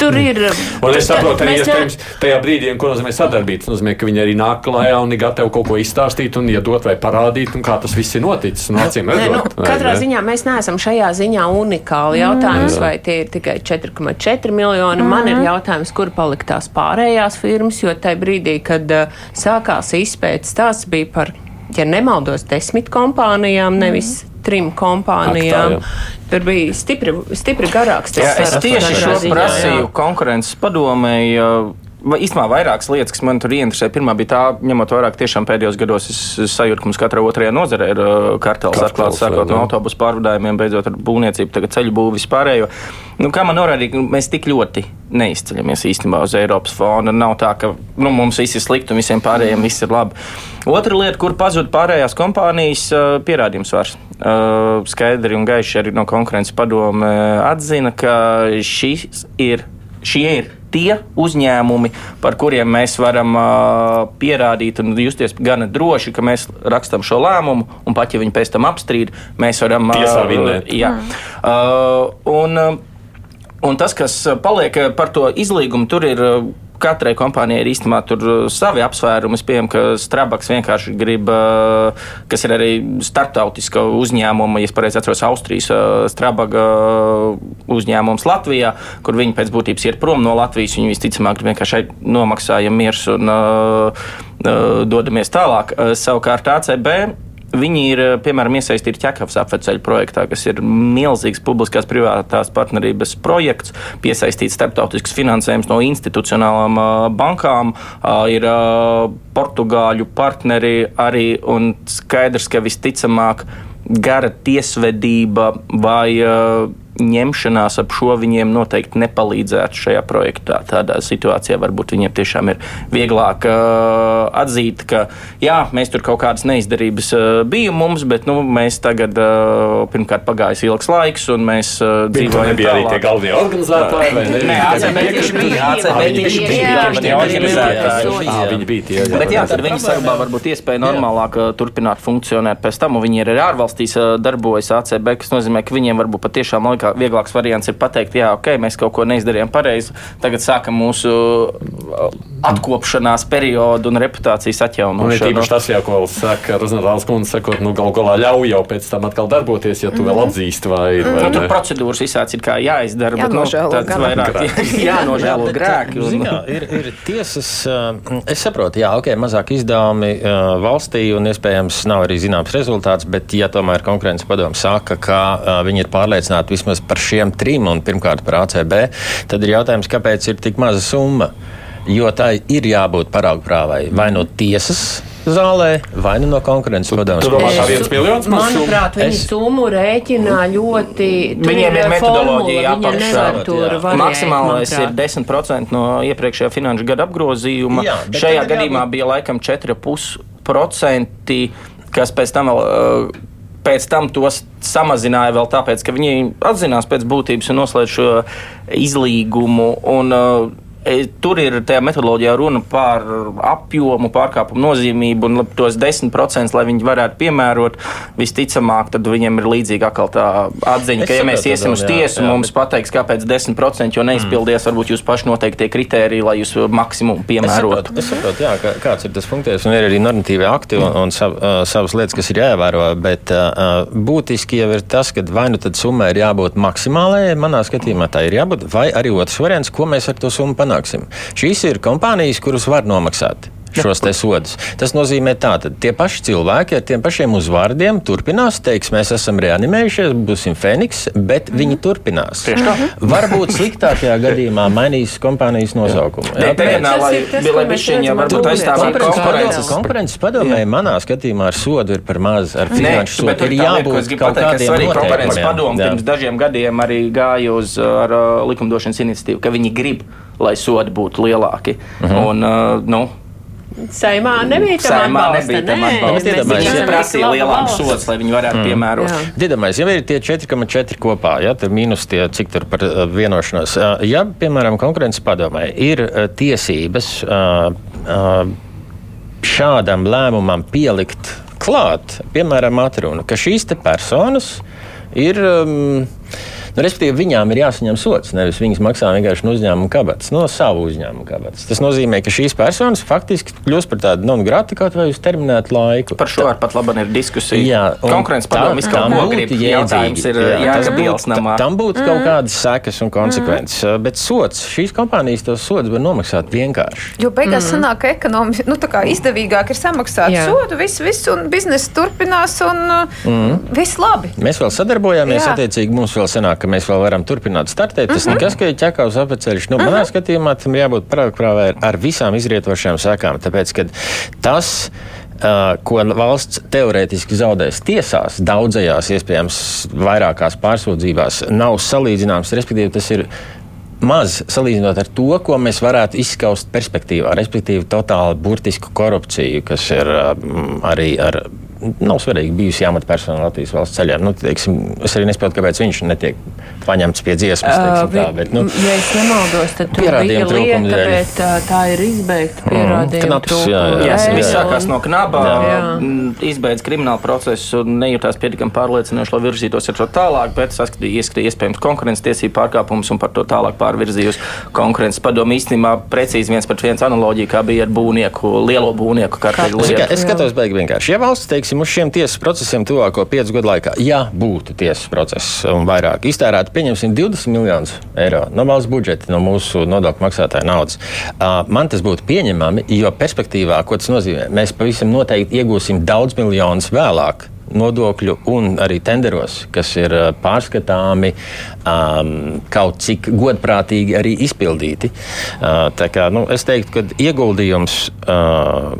Tur ir. Un es saprotu, arī iespējams tajā brīdī, ko nozīmē sadarbība. Tas nozīmē, ka viņi arī nāk klājā un ir gatavi kaut ko izstāstīt un iedot vai parādīt, kā tas viss ir noticis. Nu, acīm redzot, nu, katrā ne? ziņā mēs neesam šajā ziņā unikāli. Jautājums, mm. vai tie ir tikai 4,4 miljoni, mm. man ir jautājums, kur palika tās pārējās firmas, jo tajā brīdī, kad uh, sākās izpētes, tās bija par, ja nemaldos, desmit kompānijām, nevis mm trim kompānijām. Ak, tā, Tur bija stipri, stipri garāks tas saraksts. Es tieši šo prasīju konkurences padomēji. Īstenībā vairākas lietas, kas man tur ieinteresē. Pirmā bija tā, ņemot vērā, ka tiešām pēdējos gados es sajūtu, ka mums katrā otrajā nozarē ir uh, kartels atklāts, sākot no autobusu pārvadājumiem, beidzot ar būvniecību, tagad ceļu būvu vispārējo. Nu, kā man norādīja, mēs tik ļoti neizceļamies īstenībā uz Eiropas fona. Nav tā, ka nu, mums viss ir slikti un visiem pārējiem viss ir labi. Otra lieta, kur pazūd pārējās kompānijas, uh, pierādījums vairs. Uh, skaidri un gaiši arī no konkurences padome atzina, ka šis ir, šie ir tie uzņēmumi, par kuriem mēs varam uh, pierādīt un justies gana droši, ka mēs rakstām šo lēmumu, un pat ja viņi pēc tam apstrīd, mēs varam tiesā vinēt. Jā. Uh, un, un tas, kas paliek par to izlīgumu, tur ir katrai kompānijai ir īstenībā tur uh, savi apsvērumi. Es pieņemu, ka Strabaks vienkārši grib, uh, kas ir arī starptautiska uzņēmuma, ja pareizi atceros, Austrijas uh, Strabaga uzņēmums Latvijā, kur viņi pēc būtības iet prom no Latvijas. Viņi visticamāk vienkārši nomaksāja miers un uh, dodamies tālāk. Savukārt ACB Viņi ir, eh, piemēram, iesaistīti ķekavas apveceļu projektā, kas ir milzīgs publiskās privātās partnerības projekts, piesaistīts starptautisks finansējums no institucionālām uh, bankām, uh, ir uh, portugāļu partneri arī, un skaidrs, ka visticamāk gara tiesvedība vai uh, ņemšanās ap šo viņiem noteikti nepalīdzētu šajā projektā. Tādā situācijā varbūt viņiem tiešām ir vieglāk uh, atzīt, ka jā, mēs tur kaut kādas neizdarības uh, bija mums, bet nu, mēs tagad uh, pirmkārt pagājis ilgs laiks un mēs uh, dzīvojam. Bija arī tie galvenie ne? Nē, ACB bija. Organizētāji. Viņi bija tie. Bet jā, tad viņi saglabā varbūt iespēju normālāk uh, turpināt funkcionēt pēc tam, un viņi ir arī ārvalstīs uh, darbojas ACB, kas nozīmē, ka viņiem varbūt patiešām laikā vieglāks variants ir pateikt, jā, ok, mēs kaut ko neizdarījām pareizi, tagad sākam mūsu uh, atkopšanās periodu un reputācijas atjaunošanu. Un īpaši tas, jā, ko saka Rozentāls kundze, sakot, nu gal galā ļauj jau pēc tam atkal darboties, ja tu vēl mhm. atzīsti vai ir. Vai nu, tur procedūras visāds ir kā jāizdara, bet nu, tāds vairāk jānožēlo grēki. Un... Ziņā, ir, ir tiesas, uh, es saprotu, jā, ok, mazāk izdevumi uh, valstī un iespējams nav arī zināms rezultāts, bet ja tomēr konkurences padomu saka, ka viņi ir pārliecināti vismaz par šiem trim, un pirmkārt par ACB, tad ir jautājums, kāpēc ir tik maza summa. Jo tā ir jābūt paraugu prāvai vai no tiesas zālē, vai nu no konkurences padomus. Tur domā, kā viens miljons Manuprāt, viņi es... summu rēķina ļoti. Viņiem ir metodoloģija apakšā. Maksimālais ir 10% no iepriekšējā finanšu gada apgrozījuma. Jā, Šajā gadījumā jābūt... bija laikam 4,5%, kas pēc tam vēl. Uh, pēc tam tos samazināja vēl tāpēc, ka viņi atzinās pēc būtības un noslēdz šo izlīgumu. Un, uh, Tur ir tajā metodoloģijā runa par apjomu, pārkāpumu nozīmību un tos 10%, lai viņi varētu piemērot. Visticamāk, tad viņiem ir līdzīga atkal tā atziņa, Es ka, ja mēs iesim uz jā, tiesu, jā, mums bet- pateiks, kāpēc 10%, jo neizpildies varbūt jūs paši noteiktie kriteriji, lai jūs maksimumu piemērotu. es saprotu jā, kā, kāds ir tas funkcijas, un ir arī normatīvi akti un, un sav, uh, savas lietas, kas ir jāievēro. Bet uh, būtiski jau ir tas, ka vai nu tad summai ir jābūt maksimālajai, manā skatījumā tā ir jābūt, vai arī otrs variants, ko mēs ar to summu panāksim. Šīs ir kompānijas, kuras var nomaksāt. Šos te sodus. Tas nozīmē, ka tie paši cilvēki ar tiem pašiem uzvārdiem turpinās, teiks, mēs esam reanimējušies, būsim Fēniks, bet viņi turpinās. Tieši tā. Varbūt sliktākajā gadījumā mainīs kompānijas nosaukumu. Ne, Jā, lai ir tas, bija, lai ko mēs bišķiņi redzam ar varbūt būvniecību. aizstāvētu Konkurences padomē, manā skatījumā, ar sodu ir par maz, ar finanšu bet sodu ir tā jābūt kaut kādiem svarīgi konkurences padomu pirms dažiem gadiem arī gāja uz uh, ar, uh, likumdošanas iniciatīvu, ka viņi grib, lai sodi būtu lielāki. Mhm. Un, uh, nu, Saimā nebija Saimā atbalsta. iedomājieties, Viņi ja prasīja valsts. sodus, lai viņi varētu piemērot. Jā. Dziedamais, ja ir tie 4,4 kopā, ja tur mīnus tie, cik tur par uh, vienošanos. Uh, Ja, piemēram, konkurences padomē ir uh, tiesības šādam lēmumam pielikt klāt, piemēram, atrunu, ka šīs personas ir. Um, Nu, respektīvi, viņām ir jāsaņem sots. Nevis viņas maksā vienkārši no uzņēmuma kabatas, no savu uzņēmumu kabatas. Tas nozīmē, ka šīs personas faktiski kļūst par tādu non-grātu kaut vai uz terminētu laiku. Par šo ar pat labi ir diskusija. Jā, tā- padomjas kaut tam ko grib. jēdzīgi. Jautājums ir Jā, tas Jākabielas būtu- namā. Tam būtu mm. kaut kādas sekas un konsekvences. Mm. Bet sots, šīs kompānijas tos sodus var nomaksāt vienkārši. Jo beigās mm. sanāk, ekonomiski nu, tā kā izdevīgāk ir samaksāt Jā. sodu, viss, viss, un biznesa turpinās, un mm. viss labi. Mēs vēl sadarbojāmies, Jā. attiecīgi mums vēl sanāk, ka mēs vēl varam turpināt startēt. Tas Mhm. nekas, ka ir ķekavs apceļš. Nu, manā skatījumā tam jābūt parākprāvē ar, ar visām izrietošajām sekām. Tāpēc, ka tas, Uh, ko valsts teorētiski zaudēs tiesās, daudzajās, iespējams, vairākās pārsūdzībās, nav salīdzināms. Respektīvi, tas ir maz salīdzinot ar to, ko mēs varētu izskaust perspektīvā, respektīvi, totāli burtisku korupciju, kas ir um, arī ar. Nav svarīgi, bijusi amatpersona Latvijas valsts ceļā. Nu, teiksim, es arī nesaprotu, kāpēc viņš netiek paņemts pie dziesmas. teiksim, tā, bet, nu, ja es nemaldos, tad tur bija lieta, bet tā ir izbeigta pierādījuma knaps, jā, jā. Jā, dēļ, viss sākās no knaba, Jā. mm, izbeidz kriminālu procesu un nejūtās pietiekami pārliecinoši, lai virzītos ar to tālāk, bet saskatīja, ieskatīja iespējams konkurences tiesību pārkāpumus un par to tālāk pārvirzīja uz konkurences padomu. Īstenībā precīzi viens pret viens analoģija, kā bija ar būvnieku, lielo būvnieku karteļu Es, lietu. kā, es skatos, beig vienkārši. Ja valsts, teiksim, uz šiem tiesas procesiem tuvāko piecu gadu laikā, ja būtu tiesas process un vairāk iztērētu, pieņemsim 20 miljonus eiro no valsts budžeta, no mūsu nodokļu maksātāja naudas, man tas būtu pieņemami, jo perspektīvā, ko tas nozīmē, mēs pavisam noteikti iegūsim daudz miljonus vēlāk. Nodokļu un arī tenderos, kas ir pārskatāmi, um, kaut cik godprātīgi arī izpildīti. Uh, kā, nu, es teiktu, ka ieguldījums uh,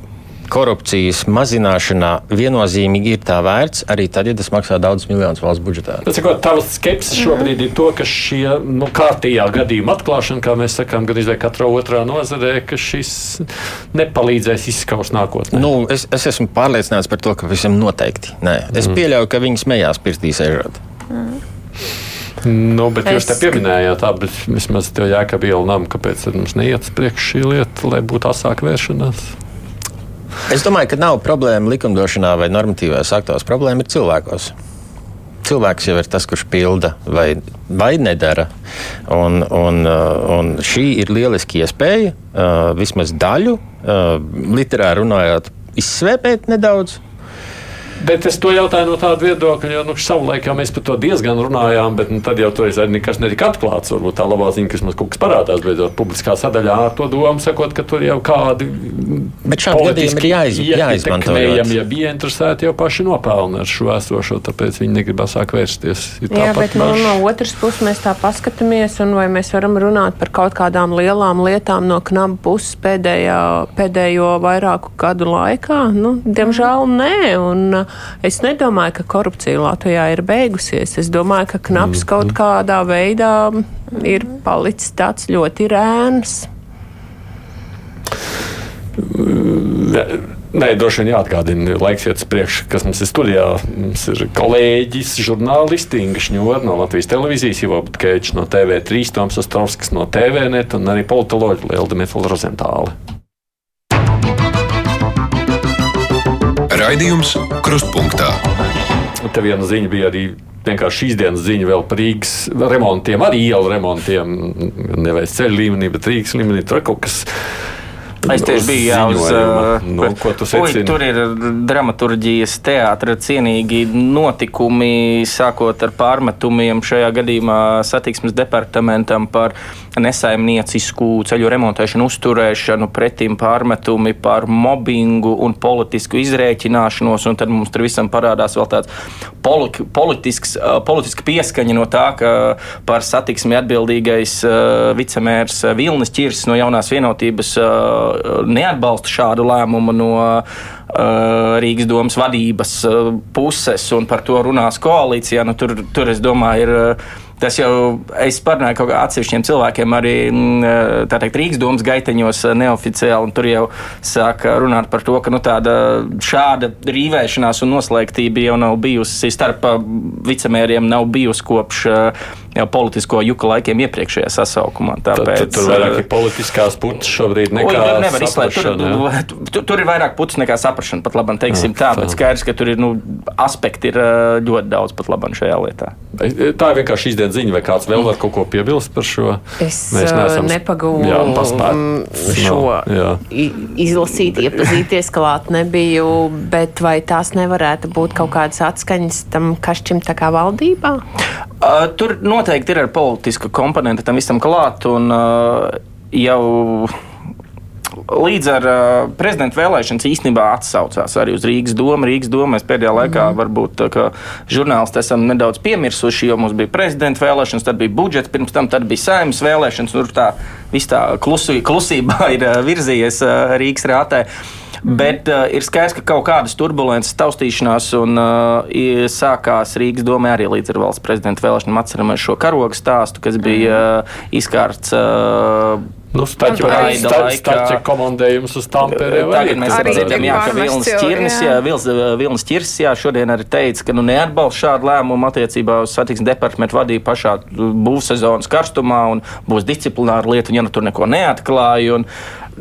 korupcijas mazināšanā viennozīmīgi ir tā vērts, arī tad, ja tas maksā daudz miljonus valsts budžetā. Bet, sakot, tavs skepsis šobrīd ir to, ka šie nu, kārtījā gadījuma atklāšana, kā mēs sakām, gan izvēlēt katrā otrā nozarē, ka šis nepalīdzēs izskaust nākotnē. Nu, es, es esmu pārliecināts par to, ka visam noteikti. Nē. Es pieļauju, ka viņi smējās pirtī sēžot. Nu, bet jūs te Es- pieminējāt, tā, bet vismaz tev jākab ielam, kāpēc tad mums neiet uz priekšu šī lieta, lai būtu asāka vēršanās. Es domāju, ka nav problēma likumdošanā vai normatīvās aktos. Problēma ir cilvēkos. Cilvēks jau ir tas, kurš pilda vai, vai nedara. Un, un, uh, un šī ir lieliski iespēja uh, vismaz daļu, uh, literāri runājot, izsvēpēt nedaudz. Bet es to jautāju no tāda viedokļa, jo nu, savulaik jau mēs par to diezgan runājām, bet nu, tad jau tur arī nekas netika atklāts. Varbūt tā labā ziņa, kas mums kaut kas parādās beidzot publiskā sadaļā ar to domu, sakot, ka tur jau kādi Bet šādi gadījumi ir jāiz, jāizmanto. Ietekmējami, ja bija interesēti, jau paši nopelna ar šo esošo, tāpēc viņi negribas sāk vērsties. Jā, bet nu, no otras puses mēs tā paskatāmies, un vai mēs varam runāt par kaut kādām lielām lietām no knaba puses pēdējā, pēdējo vairāku gadu laikā? Nu, diemžēl nē, un uh, es nedomāju, ka korupcija Latvijā ir beigusies. Es domāju, ka knaps kaut kādā veidā ir palicis tāds ļoti rēns. Nē, droši vien jāatgādina, laiks iet uz priekšu, kas mums ir studijā. Mums ir kolēģis, žurnālisti Inga Šņūra no Latvijas televīzijas, Ivo Butkēčs no TV3, Toms Ostrovskis no TVNet un arī politoloģi Liela Dimitra Rozentāle. Raidījums Krustpunktā. Te viena ziņa bija arī vienkārši šīs dienas ziņa vēl par Rīgas remontiem, arī ielu remontiem. Nevis ceļu līmenī, bet Rīgas līmenī. Tur kaut kas. Es tieši biju jau uz ko tu secini? Tur ir dramaturģijas teātra cienīgi notikumi, sākot ar pārmetumiem šajā gadījumā satiksmes departamentam par nesaimniecisku ceļu remontēšanu, uzturēšanu, pretim pārmetumi par mobbingu un politisku izrēķināšanos, un tad mums tur visam parādās vēl tāds poli politisks, politiska pieskaņa no tā, ka par satiksmi atbildīgais vicemērs Vilnis Čirs no jaunās vienotības neatbalsta šādu lēmumu no Rīgas domas vadības puses, un par to runās koalīcijā. Nu, tur, tur, es domāju, ir Tas jau es parunāju kaut kādiem atsevišķiem cilvēkiem, arī mm, teikt, Rīgas domas gaiteņos neoficiāli, un tur jau sāk runāt par to, ka nu, tāda šāda rīvēšanās un noslēgtība jau nav bijusi starp vicemēriem, nav bijusi kopš jau politisko juka laikiem iepriekšējā sasaukumā. Tāpēc, tad, tad tur vairāk ir politiskās putas šobrīd nekā o, nevar izslēgt. Tur, tur, tur ir vairāk putas nekā saprašana, pat labam teiksim jā, tā, bet skaidrs, ka tur ir nu, aspekti ir ļoti daudz pat labam šajā lietā. Tā ir vienkārši izdien ziņa, vai kāds vēl var kaut ko piebilst par šo? Es nepagūvu šo jā. izlasīt, iepazīties, klāt nebiju, bet vai tās nevarētu būt kaut kādas atskaņas tam kašķim tā kā valdībā? Uh, tur noteikti ir ar politisku komponentu tam visam klāt, un uh, jau līdz ar uh, prezidenta vēlēšanas īstenībā atsaucās arī uz Rīgas domu. Rīgas domu mēs pēdējā laikā mm. varbūt žurnālisti esam nedaudz piemirsuši, jo mums bija prezidenta vēlēšanas, tad bija budžets, pirms tam bija saimnes vēlēšanas. Tur tā viss tā klusi, klusībā ir uh, virzījies uh, Rīgas rātē. Mm. Bet uh, ir skaidrs, ka kaut kādas turbulences, taustīšanās un uh, sākās Rīgas domē arī līdz ar valsts prezidenta vēlēšanām. Atceramies šo karogu stāstu, kas bija uh, izkārts. Uh, Nu, Stača komandējums uz Tampere. Tagad mēs arī dzirdam, jā, ka Vilnis Čirnis, jā, Vils, Vilnis Čirs, jā, šodien arī teica, ka nu neatbalsta šādu lēmumu attiecībā uz satiksmes departamentu vadību pašā būvsezonas karstumā un būs disciplināra lieta, ja nu tur neko neatklāja. Un,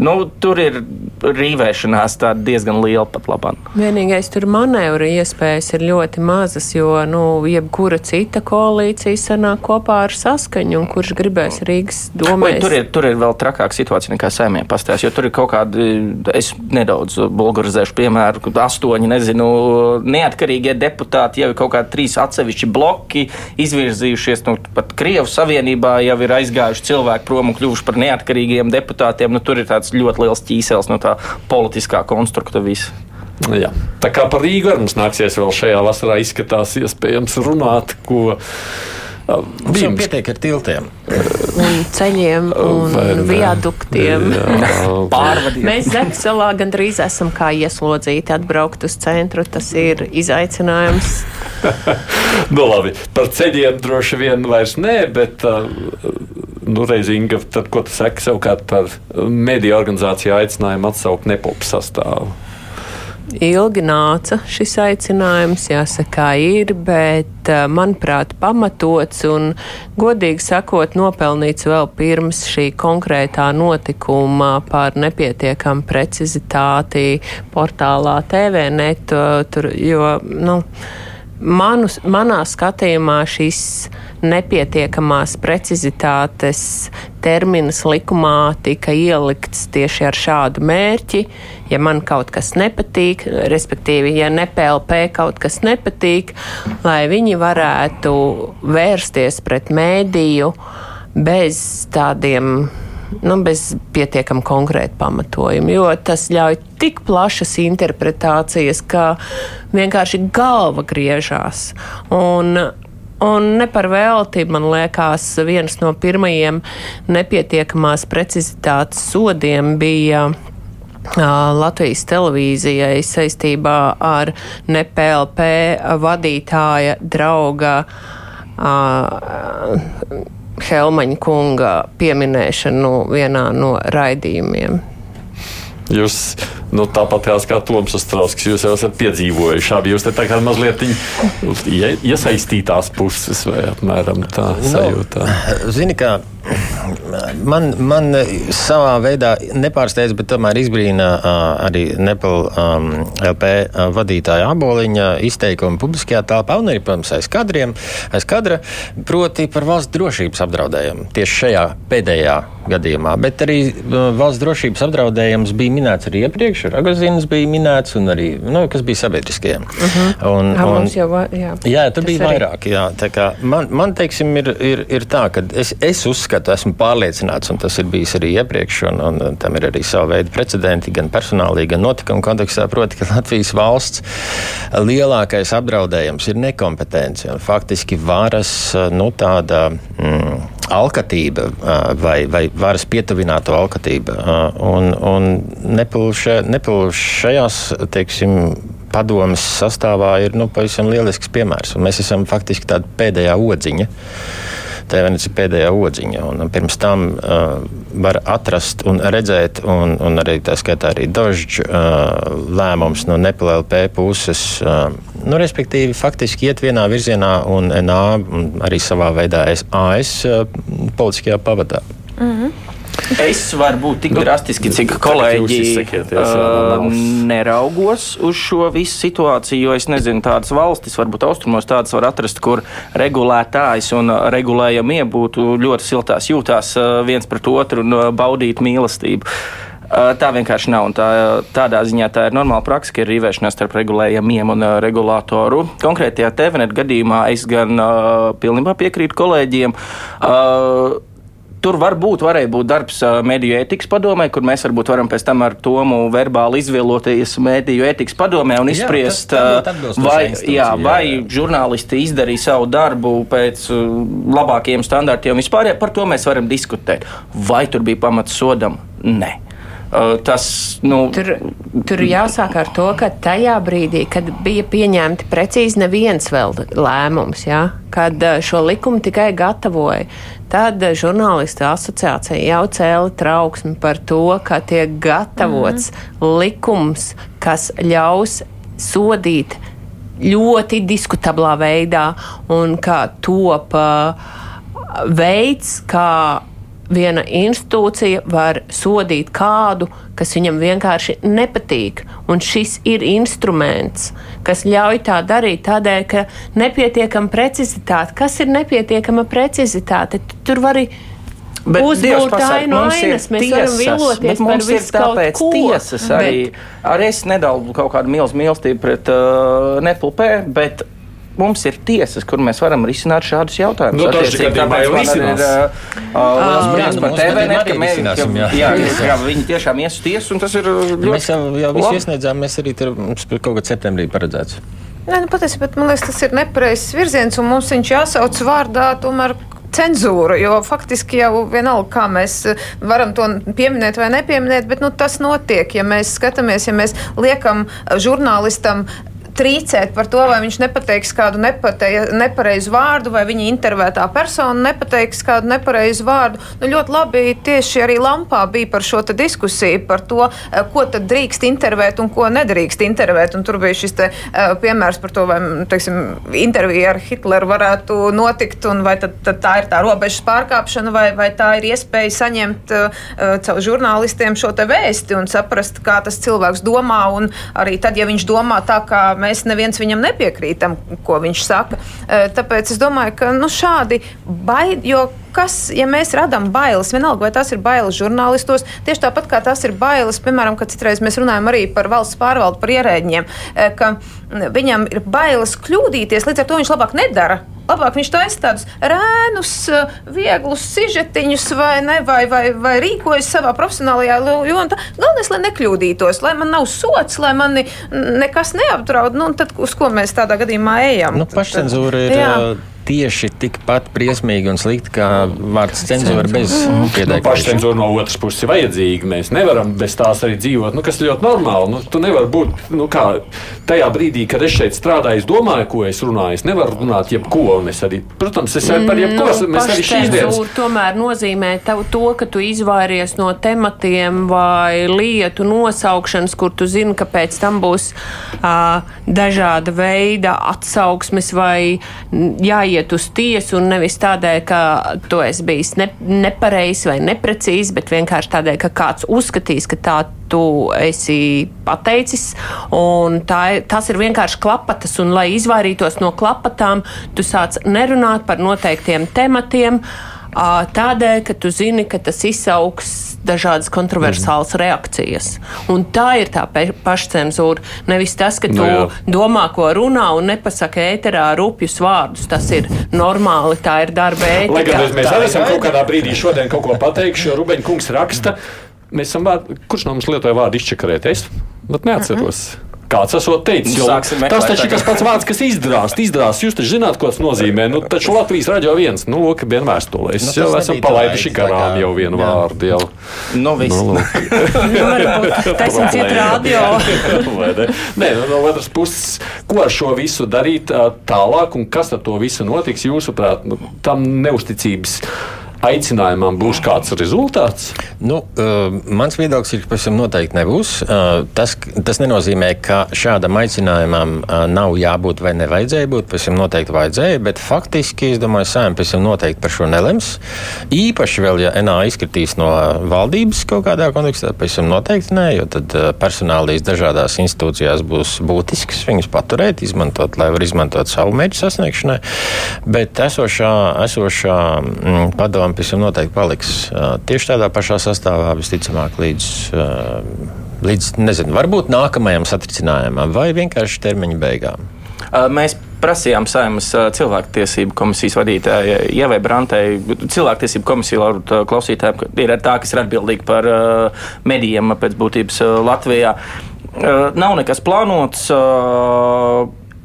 Nu, tur ir rīvēšanās diezgan liela pat labāk. Vienīgais tur manevru iespējas ir ļoti mazas, jo nu, jebkura cita koalīcija sanāk kopā ar saskaņu, un kurš gribēs Rīgas domē. Tur ir, tur ir vēl trakāka situācija nekā saimē pastāstījis, jo tur ir kaut kādi, es nedaudz bulgarizēšu piemēru, astoņi, nezinu, neatkarīgie deputāti jau ir kaut kādi trīs atsevišķi bloki izvirzījušies, nu, pat Krievu savienībā jau ir aizgājuši cilvēki prom un kļuvuši par neatkarīgiem deputātiem. Nu, tur ir tāds ļoti liels ķīsels no tā politiskā konstrukta visa. Jā. Tā kā par Rīgu arī mums nāksies vēl šajā vasarā izskatās iespējams runāt, ko. Mums jau pietiek ar tiltiem. Un ceļiem un viaduktiem. Pārvadīt. Mēs Zemselā gandrīz esam kā ieslodzīti atbraukt uz centru. Tas ir izaicinājums. nu, labi, par ceļiem droši vien vairs nē, bet uh, nu, reizinga, tad, ko tu saki savukārt par mediju organizāciju aicinājumu atsaukt nepopu sastāvu? Ilgi nāca šis aicinājums, jāsaka, ir, bet manuprāt, pamatots un, godīgi sakot, nopelnīts vēl pirms šī konkrētā notikuma par nepietiekamu precizitāti portālā TVNet, tur, jo, nu, manus, manā skatījumā šis nepietiekamās precizitātes termins likumā tika ielikts tieši ar šādu mērķi. Ja man kaut kas nepatīk, respektīvi, ja NPLP kaut kas nepatīk, lai viņi varētu vērsties pret mēdīju bez tādiem nu, bez pietiekami konkrēta pamatojuma, jo tas ļauj tik plašas interpretācijas, ka vienkārši galva griežās. Un, Un ne par velti, man liekas, viens no pirmajiem nepietiekamās precizitātes sodiem bija Latvijas televīzijai saistībā ar NPLP vadītāja drauga uh, Helmaņa kunga pieminēšanu vienā no raidījumiem. Jūs Nu, tāpat kā Toms Strauskis, jūs jau esat piedzīvojuši. Abi jūs te tā kā mazliet iesaistītās puses vai apmēram tā nu, sajūtā. Zini, kā man, man savā veidā nepārsteidz, bet tomēr izbrīna arī Nepal um, LP vadītāja aboliņa izteikumi publiskajā telpā un arī, protams, aiz kadriem, aiz kadra, proti par valsts drošības apdraudējumu tieši šajā pēdējā gadījumā. Bet arī valsts drošības apdraudējums bija minēts arī iepriekš, Ragozins bija minēts un arī, nu, kas bija sabiedriskie. Uh -huh. un, jā, un, jau, jā. jā, tur bija arī. vairāk. Jā, man, man teiksim, ir, ir, ir tā, ka es, es uzskatu, esmu pārliecināts, un tas ir bijis arī iepriekš, un, un, un tam ir arī sava veida precedenti, gan personālī, gan notikuma kontekstā, proti, ka Latvijas valsts lielākais apdraudējums ir nekompetence un faktiski varas nu, tāda. Mm, alkatība vai, vai varas pietuvināto alkatība. Un, un nepilnīgi šajās, teiksim, padomas sastāvā ir nu, pavisam lielisks piemērs. Mēs esam faktiski tāda pēdējā odziņa. Tēvenis ir pēdējā odziņa. Un pirms tam uh, var atrast un redzēt, un, un arī tā skaitā arī dažs uh, lēmums no NPLP puses. Uh, nu, respektīvi, faktiski iet vienā virzienā, un NA un arī savā veidā AS uh, politiskajā pavadā. Mm -hmm. Es varu būt tik nu, drastiski, cik kolēģi uh, neraugos uz šo visu situāciju, jo es nezinu, tādas valstis, varbūt austrumos tādas var atrast, kur regulētājs un regulējamie būtu ļoti siltās jūtās uh, viens pret otru un uh, baudīt mīlestību. Tā vienkārši nav. Tā, tādā ziņā tā ir normāla praksa, ka ir rīvēšanās starp regulējumiem un regulātoru. Konkrētajā TVNet gadījumā es gan uh, pilnībā piekrītu kolēģiem. Uh, Tur varbūt varēja būt darbs mediju ētikas padomē, kur mēs varbūt varam pēc tam ar Tomu verbāli izvēloties mediju ētikas padomē un izspriest, jā, vai, jā, vai jā, jā. žurnālisti izdarīja savu darbu pēc labākiem standartiem. Vispār jā, par to mēs varam diskutēt. Vai tur bija pamats sodam? Nē. Tas, nu... tur, tur jāsāk ar to, ka tajā brīdī, kad bija pieņemti precīzi neviens vēl lēmums, ja, kad šo likumu tikai gatavoja, Tad žurnālistu asociācija jau cēla trauksmi par to, ka tiek gatavots mm. likums, kas ļaus sodīt ļoti diskutablā veidā un kā top veids, kā viena institūcija var sodīt kādu, kas viņam vienkārši nepatīk. Un šis ir instruments, kas ļauj tā darīt tādēļ, ka nepietiekama precizitāte. Kas ir nepietiekama precizitāte? Tur var arī Bet uzbūt ainu ainas, mēs tiesas, varam viloties par visu kaut ko. Tiesas arī, bet... arī es nedalbu kaut kādu mīlestību pret uh, Nepulpē, bet mums ir tiesas, kur mēs varam risināt šādus jautājumus. Nu, Tāpēc man ir uh, liels prieks par TVN, ka, mē, ka, jā, jā, viņi tiešām ies uz tiesu, un tas ir ļoti Mēs jau, jau visu iesniedzām, mēs arī tur mums kaut kad septembrī paredzēts. Nē, nu, patiesībā man liekas, tas ir nepareizs virziens, un mums viņš jāsauc vārdā tomēr cenzūru, jo faktiski jau vienalga, kā mēs varam to pieminēt vai nepieminēt, bet nu, tas notiek. Ja mēs skatāmies, ja mēs liekam žurnālistam trīcēt par to, vai viņš nepateiks kādu nepareizu vārdu, vai viņa intervētā persona nepateiks kādu nepareizu vārdu. Nu, ļoti labi tieši arī Lampā bija par šo diskusiju par to, eh, ko tad drīkst intervēt un ko nedrīkst intervēt. Un tur bija šis te, uh, piemērs par to, vai teiksim, intervija ar Hitleru varētu notikt, un vai tad, tad tā ir tā robežas pārkāpšana, vai, vai tā ir iespēja saņemt uh, caur žurnālistiem šo vēsti un saprast, kā tas cilvēks domā. Un arī tad, ja viņš domā tā, kā mēs neviens viņam nepiekrītam, ko viņš saka. Tāpēc es domāju, ka nu, šādi baidi, jo kas, ja mēs radām bailes, vienalga, vai tas ir bailes žurnālistos, tieši tāpat kā tas ir bailes, piemēram, kad citreiz mēs runājam arī par valsts pārvaldu, par ierēģiem, ka viņam ir bailes kļūdīties, līdz ar to viņš labāk nedara. Labāk viņš taisa tādus rēnus, vieglus sižetiņus, vai, ne, vai, vai, vai rīkojas savā profesionālajā jomā. Galvenais, lai nekļūdītos, lai man nav sots, lai mani nekas neapdraud. Nu, tad uz ko mēs tādā gadījumā ejam? Nu, pašcensūra ir. Jā tieši tikpat briesmīgi un slikti kā vārds cenzūra bez Nu, pieteikuma. Pašcensūra no otras puses ir vajadzīga. Mēs nevaram bez tās arī dzīvot, nu, kas ir ļoti normāli. Nu, tu nevari būt nu, kā, tajā brīdī, kad es šeit strādāju, es domāju, ko es runāju. Es nevaru runāt jebko. un Es arī, protams, es arī par jebko. Nu, mēs arī šīs dienas. tomēr nozīmē tavu to, ka tu izvairies no tematiem vai lietu nosaukšanas, kur tu zini, ka pēc tam būs uh, dažāda veida atsauksmes vai mm, jāiet uz tiesu, un nevis tādēļ, ka tu esi bijis ne, nepareizs vai neprecīzs, bet vienkārši tādēļ, ka kāds uzskatīs, ka tā tu esi pateicis. Tā, tas ir vienkārši klapatas, un lai izvairītos no klapatām, tu sāc nerunāt par noteiktiem tematiem. ā, Tādēļ, ka tu zini, ka tas izsauks dažādas kontroversālas reakcijas. Un tā ir tā pašcensūra. Nevis tas, ka tu Nu jā. domā, ko runā, un nepasaka ēterā rupjus vārdus. Tas ir normāli, tā ir darba Lai gan ētika. mēs arī esam kaut kādā brīdī šodien kaut ko pateikuši, jo Rubeņa kungs raksta, mēs esam vārdu, kurš no mums lietoja vārdu izčakarēt? Es pat neatceros. Kāds esot teicis, Nu, jo tas taču ir tas pats vārds, kas izdrāst. Izdrāst, jūs taču zināt, ko tas nozīmē. Nu, taču Latvijas radio viens, nu, lūk, viena vēstulē. Es Nu, jau tas esam palaiduši garām jau vienu jā. vārdu. Jau. Nu, viss. Nu, lūk. Nu, varbūt taisnība iet radio. Vai ne? Nē, nu, no otras puses, ko ar šo visu darīt tālāk, un kas ar to visu notiks? Jūsuprāt, nu, tam neusticības aicinājumam būs kāds rezultāts? Nu, uh, mans viedoklis ir, ka pavisam noteikti nebūs. Uh, tas, tas nenozīmē, ka šādam aicinājumam uh, nav jābūt vai nevajadzēja būt. Pavisam noteikti vajadzēja, bet faktiski es domāju, ka Sēma pavisam noteikti par šo nelems. Īpaši vēl, ja NA izkritīs no valdības kaut kādā kontekstā, pavisam noteikti nē, jo tad personālīs dažādās institūcijās būs būtisks viņus paturēt, izmantot, lai var izmantot savu mērķu sasniegšanai. Bet esošā, esošā mm, padoma pavisam noteikti paliks tieši tādā pašā sastāvā, visticamāk, līdz, līdz nezinu, varbūt nākamajam satricinājumam vai vienkārši termiņa beigām. Mēs prasījām Saimas uh, cilvēktiesību komisijas vadītājai Ievai Brantei, cilvēktiesību komisija Laurut, uh, klausītājiem, ka ir tā, kas ir atbildīga par medijiem pēc būtības Latvijā. Nav nekas plānots.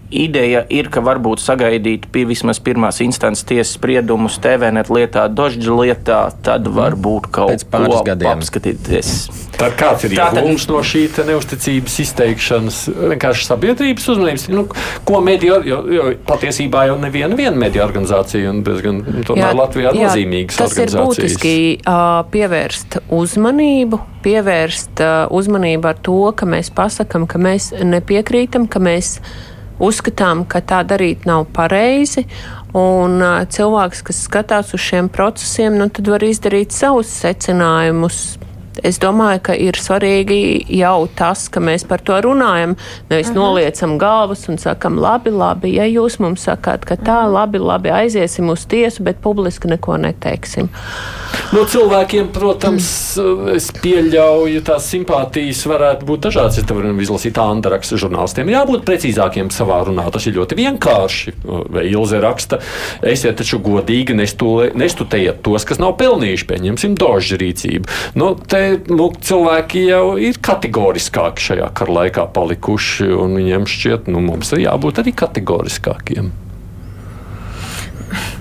Ideja ir, ka varbūt sagaidīt pie vismaz pirmās instances tiesas spriedumus TVNet lietā, Dožģa lietā, tad varbūt kaut Pēc ko gadiem. apskatīties. Tad kāds ir Tātad- iegūms no šī neusticības izteikšanas? Vienkārši sabiedrības uzmanības. Nu, ko mediju, jo, jo patiesībā jau neviena viena mediju organizācija un diezgan tomēr Latvijā nozīmīgas tas ir organizācijas. būtiski uh, pievērst uzmanību, pievērst uh, uzmanību ar to, ka mēs pasakam, ka mēs nepiekrītam, ka mēs uzskatām, ka tā darīt nav pareizi. Un uh, cilvēks, kas skatās uz šiem procesiem, nu, var izdarīt savus secinājumus. Es domāju, ka ir svarīgi jau tas, ka mēs par to runājam. Nevis uh -huh. noliecam galvas un sakam, labi, labi, ja jūs mums sakāt, ka tā, labi, labi, aiziesim uz tiesu, bet publiski neko neteiksim. No cilvēkiem, protams, es pieļauju, tās simpātijas varētu būt dažādas. Es te varu izlasīt Anna raksta žurnālistiem. Jābūt precīzākiem savā runā. Tas ir ļoti vienkārši. Vai Ilze raksta, esiet taču godīgi, nestulē- nestutējiet tos, kas nav pelnījuši, pieņemsim, dožu rīcību. Nu, te, nu, cilvēki jau ir kategoriskāki šajā kara laikā palikuši, un viņiem šķiet, nu, mums ir jābūt arī kategoriskākiem.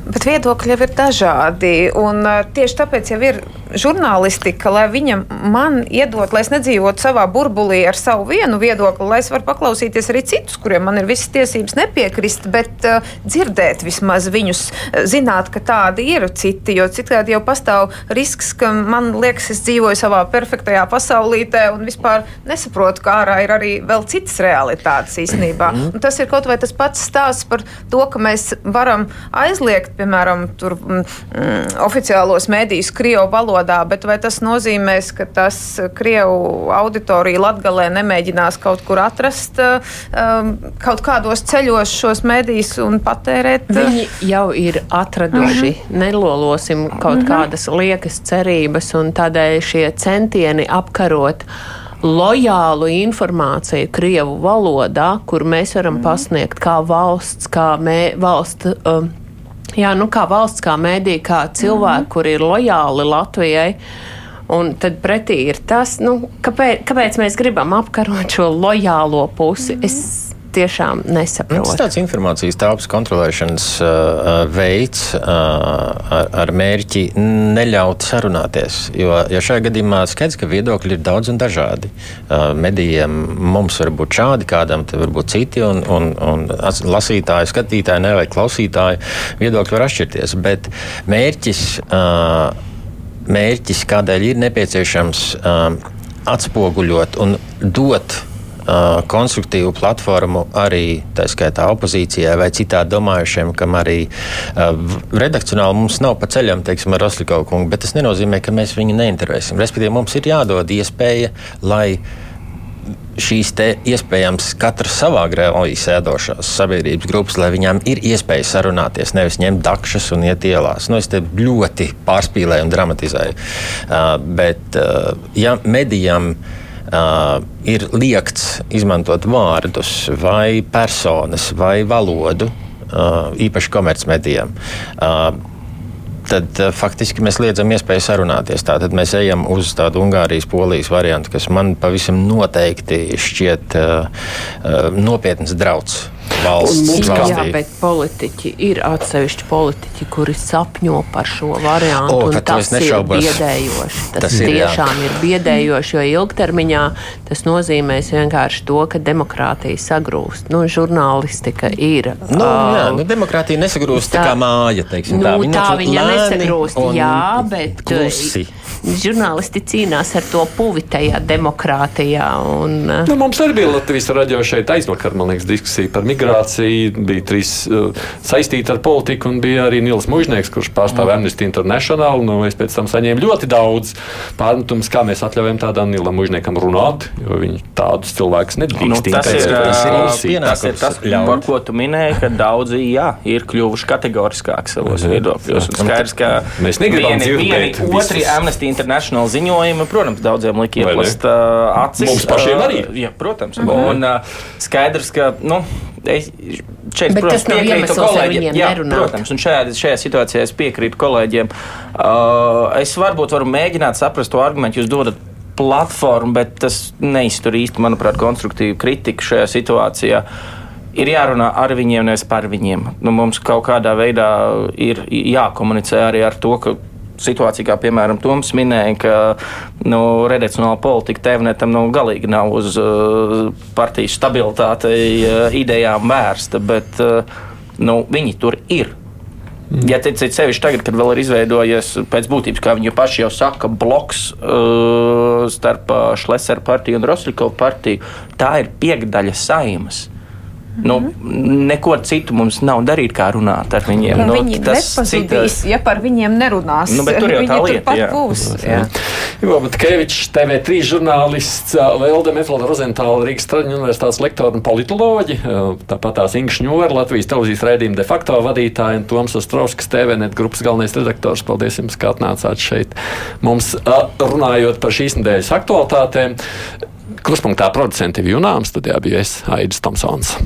Bet viedokļi jau ir dažādi. Uh, tieši tāpēc jau ir žurnālistika, lai viņa man iedod, lai es nedzīvotu savā burbulī ar savu vienu viedokli, lai es varu paklausīties arī citus, kuriem man ir visas tiesības nepiekrist, bet uh, dzirdēt vismaz viņus, uh, zināt, ka tādi ir citi. Jo citādi jau pastāv risks, ka man liekas, es dzīvoju savā perfektajā pasaulītē un vispār nesaprotu, kā ārā ir arī vēl citas realitātes īstenībā. Un tas ir kaut vai tas pats stāsts par to, ka mēs varam aizliegt piemēram, tur, mm, mm, oficiālos mēdījus Krievu valodā, bet vai tas nozīmēs, ka tas Krievu auditorija Latgalē nemēģinās kaut kur atrast um, kaut kādos ceļos šos mēdījus un patērēt? Viņi jau ir atraduši. Uh -huh. Nelolosim kaut uh -huh. kādas liekas cerības, un tādēļ šie centieni apkarot lojālu informāciju Krievu valodā, kur mēs varam pasniegt kā valsts, kā mē, valsts. Um, Jā, nu kā valsts, kā mēdī, kā cilvēki, mm -hmm. kuri ir lojāli Latvijai. Un tad pretī ir tas, nu, kāpēc, kāpēc mēs gribam apkarot šo lojālo pusi. Mm -hmm. es, tiešām Tas nesaprotu. tāds informācijas telpas kontrolēšanas uh, veids uh, ar, ar mērķi neļaut sarunāties. Jo, jo šajā gadījumā skaidrs, ka viedokļi ir daudz un dažādi. Uh, medijiem mums var būt šādi, kādam var būt citi, un, un, un lasītāji, skatītāji ne, vai klausītāji viedokļi var atšķirties. Bet mērķis, uh, mērķis kādēļ ir nepieciešams uh, atspoguļot un dot uh, konstruktīvu platformu arī tā skaitā opozīcijai vai citādi domājušiem, kam arī uh, redakcionāli mums nav pa ceļam, teiksim, ar Roslikovu kungu, bet tas nenozīmē, ka mēs viņu neintervēsim. Respektīvi, mums ir jādod iespēja, lai šīs iespējams katrs savā grēlī sēdošās sabiedrības grupas, lai viņām ir iespēja sarunāties, nevis ņemt dakšas un iet ielās. Nu, es te ļoti pārspīlēju un dramatizēju. Uh, bet, uh, ja medijam uh, ir liekts izmantot vārdus, vai personas, vai valodu, uh, īpaši komercmedijiem. Uh, tad uh, faktiski mēs liedzam iespēju sarunāties. Tātad mēs ejam uz tādu Ungārijas, Polijas variantu, kas man pavisam noteikti šķiet uh, uh, nopietns drauds valsts Jā, valstī. bet politiķi ir atsevišķi politiķi, kuri sapņo par šo variantu. O, tas ir biedējoši. Tas, Tas ir, jā. tiešām ir, ir biedējoši, jo ilgtermiņā tas nozīmēs vienkārši to, ka demokrātija sagrūst. Nu, žurnālistika ir. Nu, jā, nu, demokrātija nesagrūst tā, tā- tā kā māja. Teiksim, Nu, tā tā, tā viņa nesagrūst, jā, bet klusi. Uh, žurnālisti cīnās ar to puvi tajā demokrātijā. Un, uh, Nu, mums arī bija Latvijas raidījā šeit aizvakar, man liekas, diskusija par migrāciju. Bija trīs uh, saistīti ar politiku, un bija arī Nils Mužnieks, kurš pārstāv Amnesty International. Nu, es pēc tam saņēmu ļoti daudz pārmetumus, kā mēs atļaujam tādam Nilam Mužniekam runāt, jo viņi tādus cilvēkus nedrīkst Nu, tas, ir, tas ir ā, mūsu tas ir tas, ļaut. par ko tu minēji, ka daudzi jā, ir kļuvuši kategoriskāki savos viedokļos. Un Skaidrs, ka Mēs negribam vieni, dzirdēt vieni otri. Amnesty International ziņojumi, protams, daudziem lika ieplast ā, acis. Mums pašiem arī. Jā, protams. Un ā, skaidrs, ka. Nu, Es, šeit, Bet protams, tas nav iemesls, kolēģiem. viņiem Jā, nerunāt. Protams, un šajā, šajā situācijā es piekrītu kolēģiem. Uh, es varbūt varu mēģināt saprast to argumentu, jūs dodat platformu, bet tas neiztur īsti, manuprāt, konstruktīvu kritiku šajā situācijā. Ir jārunā ar viņiem, nevis par viņiem. Nu, mums kaut kādā veidā ir jākomunicē arī ar to, ka situācija, kā piemēram Toms minēja, ka nu, redakcionāla politika tevnetam nu, galīgi nav uz uh, partijas stabilitātei uh, idejām vērsta, bet uh, nu, viņi tur ir. Ja teicat, sevišķi tagad, kad vēl ir izveidojies pēc būtības, kā viņi paši jau saka, bloks uh, starp Šlesera partiju un Roslikovu partiju, tā ir piekdaļa saimas. Nu, neko citu mums nav darīt, kā runāt ar viņiem. Nu, nu, viņi nepazudīs, ja par viņiem nerunās. Nu, bet tur jau tā lieta, jā. būs. Jā. Ivo Matkevičs, TV3 žurnālists, Lelde Metlada Rozentāla, Rīgas Traģiņu universitātes lektora un politoloģi, tāpat tās Inga Šņora, Latvijas televīzijas raidījuma de facto vadītāja un Toms Ostrovskis, TVNet grupas galvenais redaktors. Paldies jums, ka atnācāt šeit. Mums runājot par šīs nedēļas aktualitātēm. Kruspunktā producenti Junām studijā bija es, Aidis Tomsons.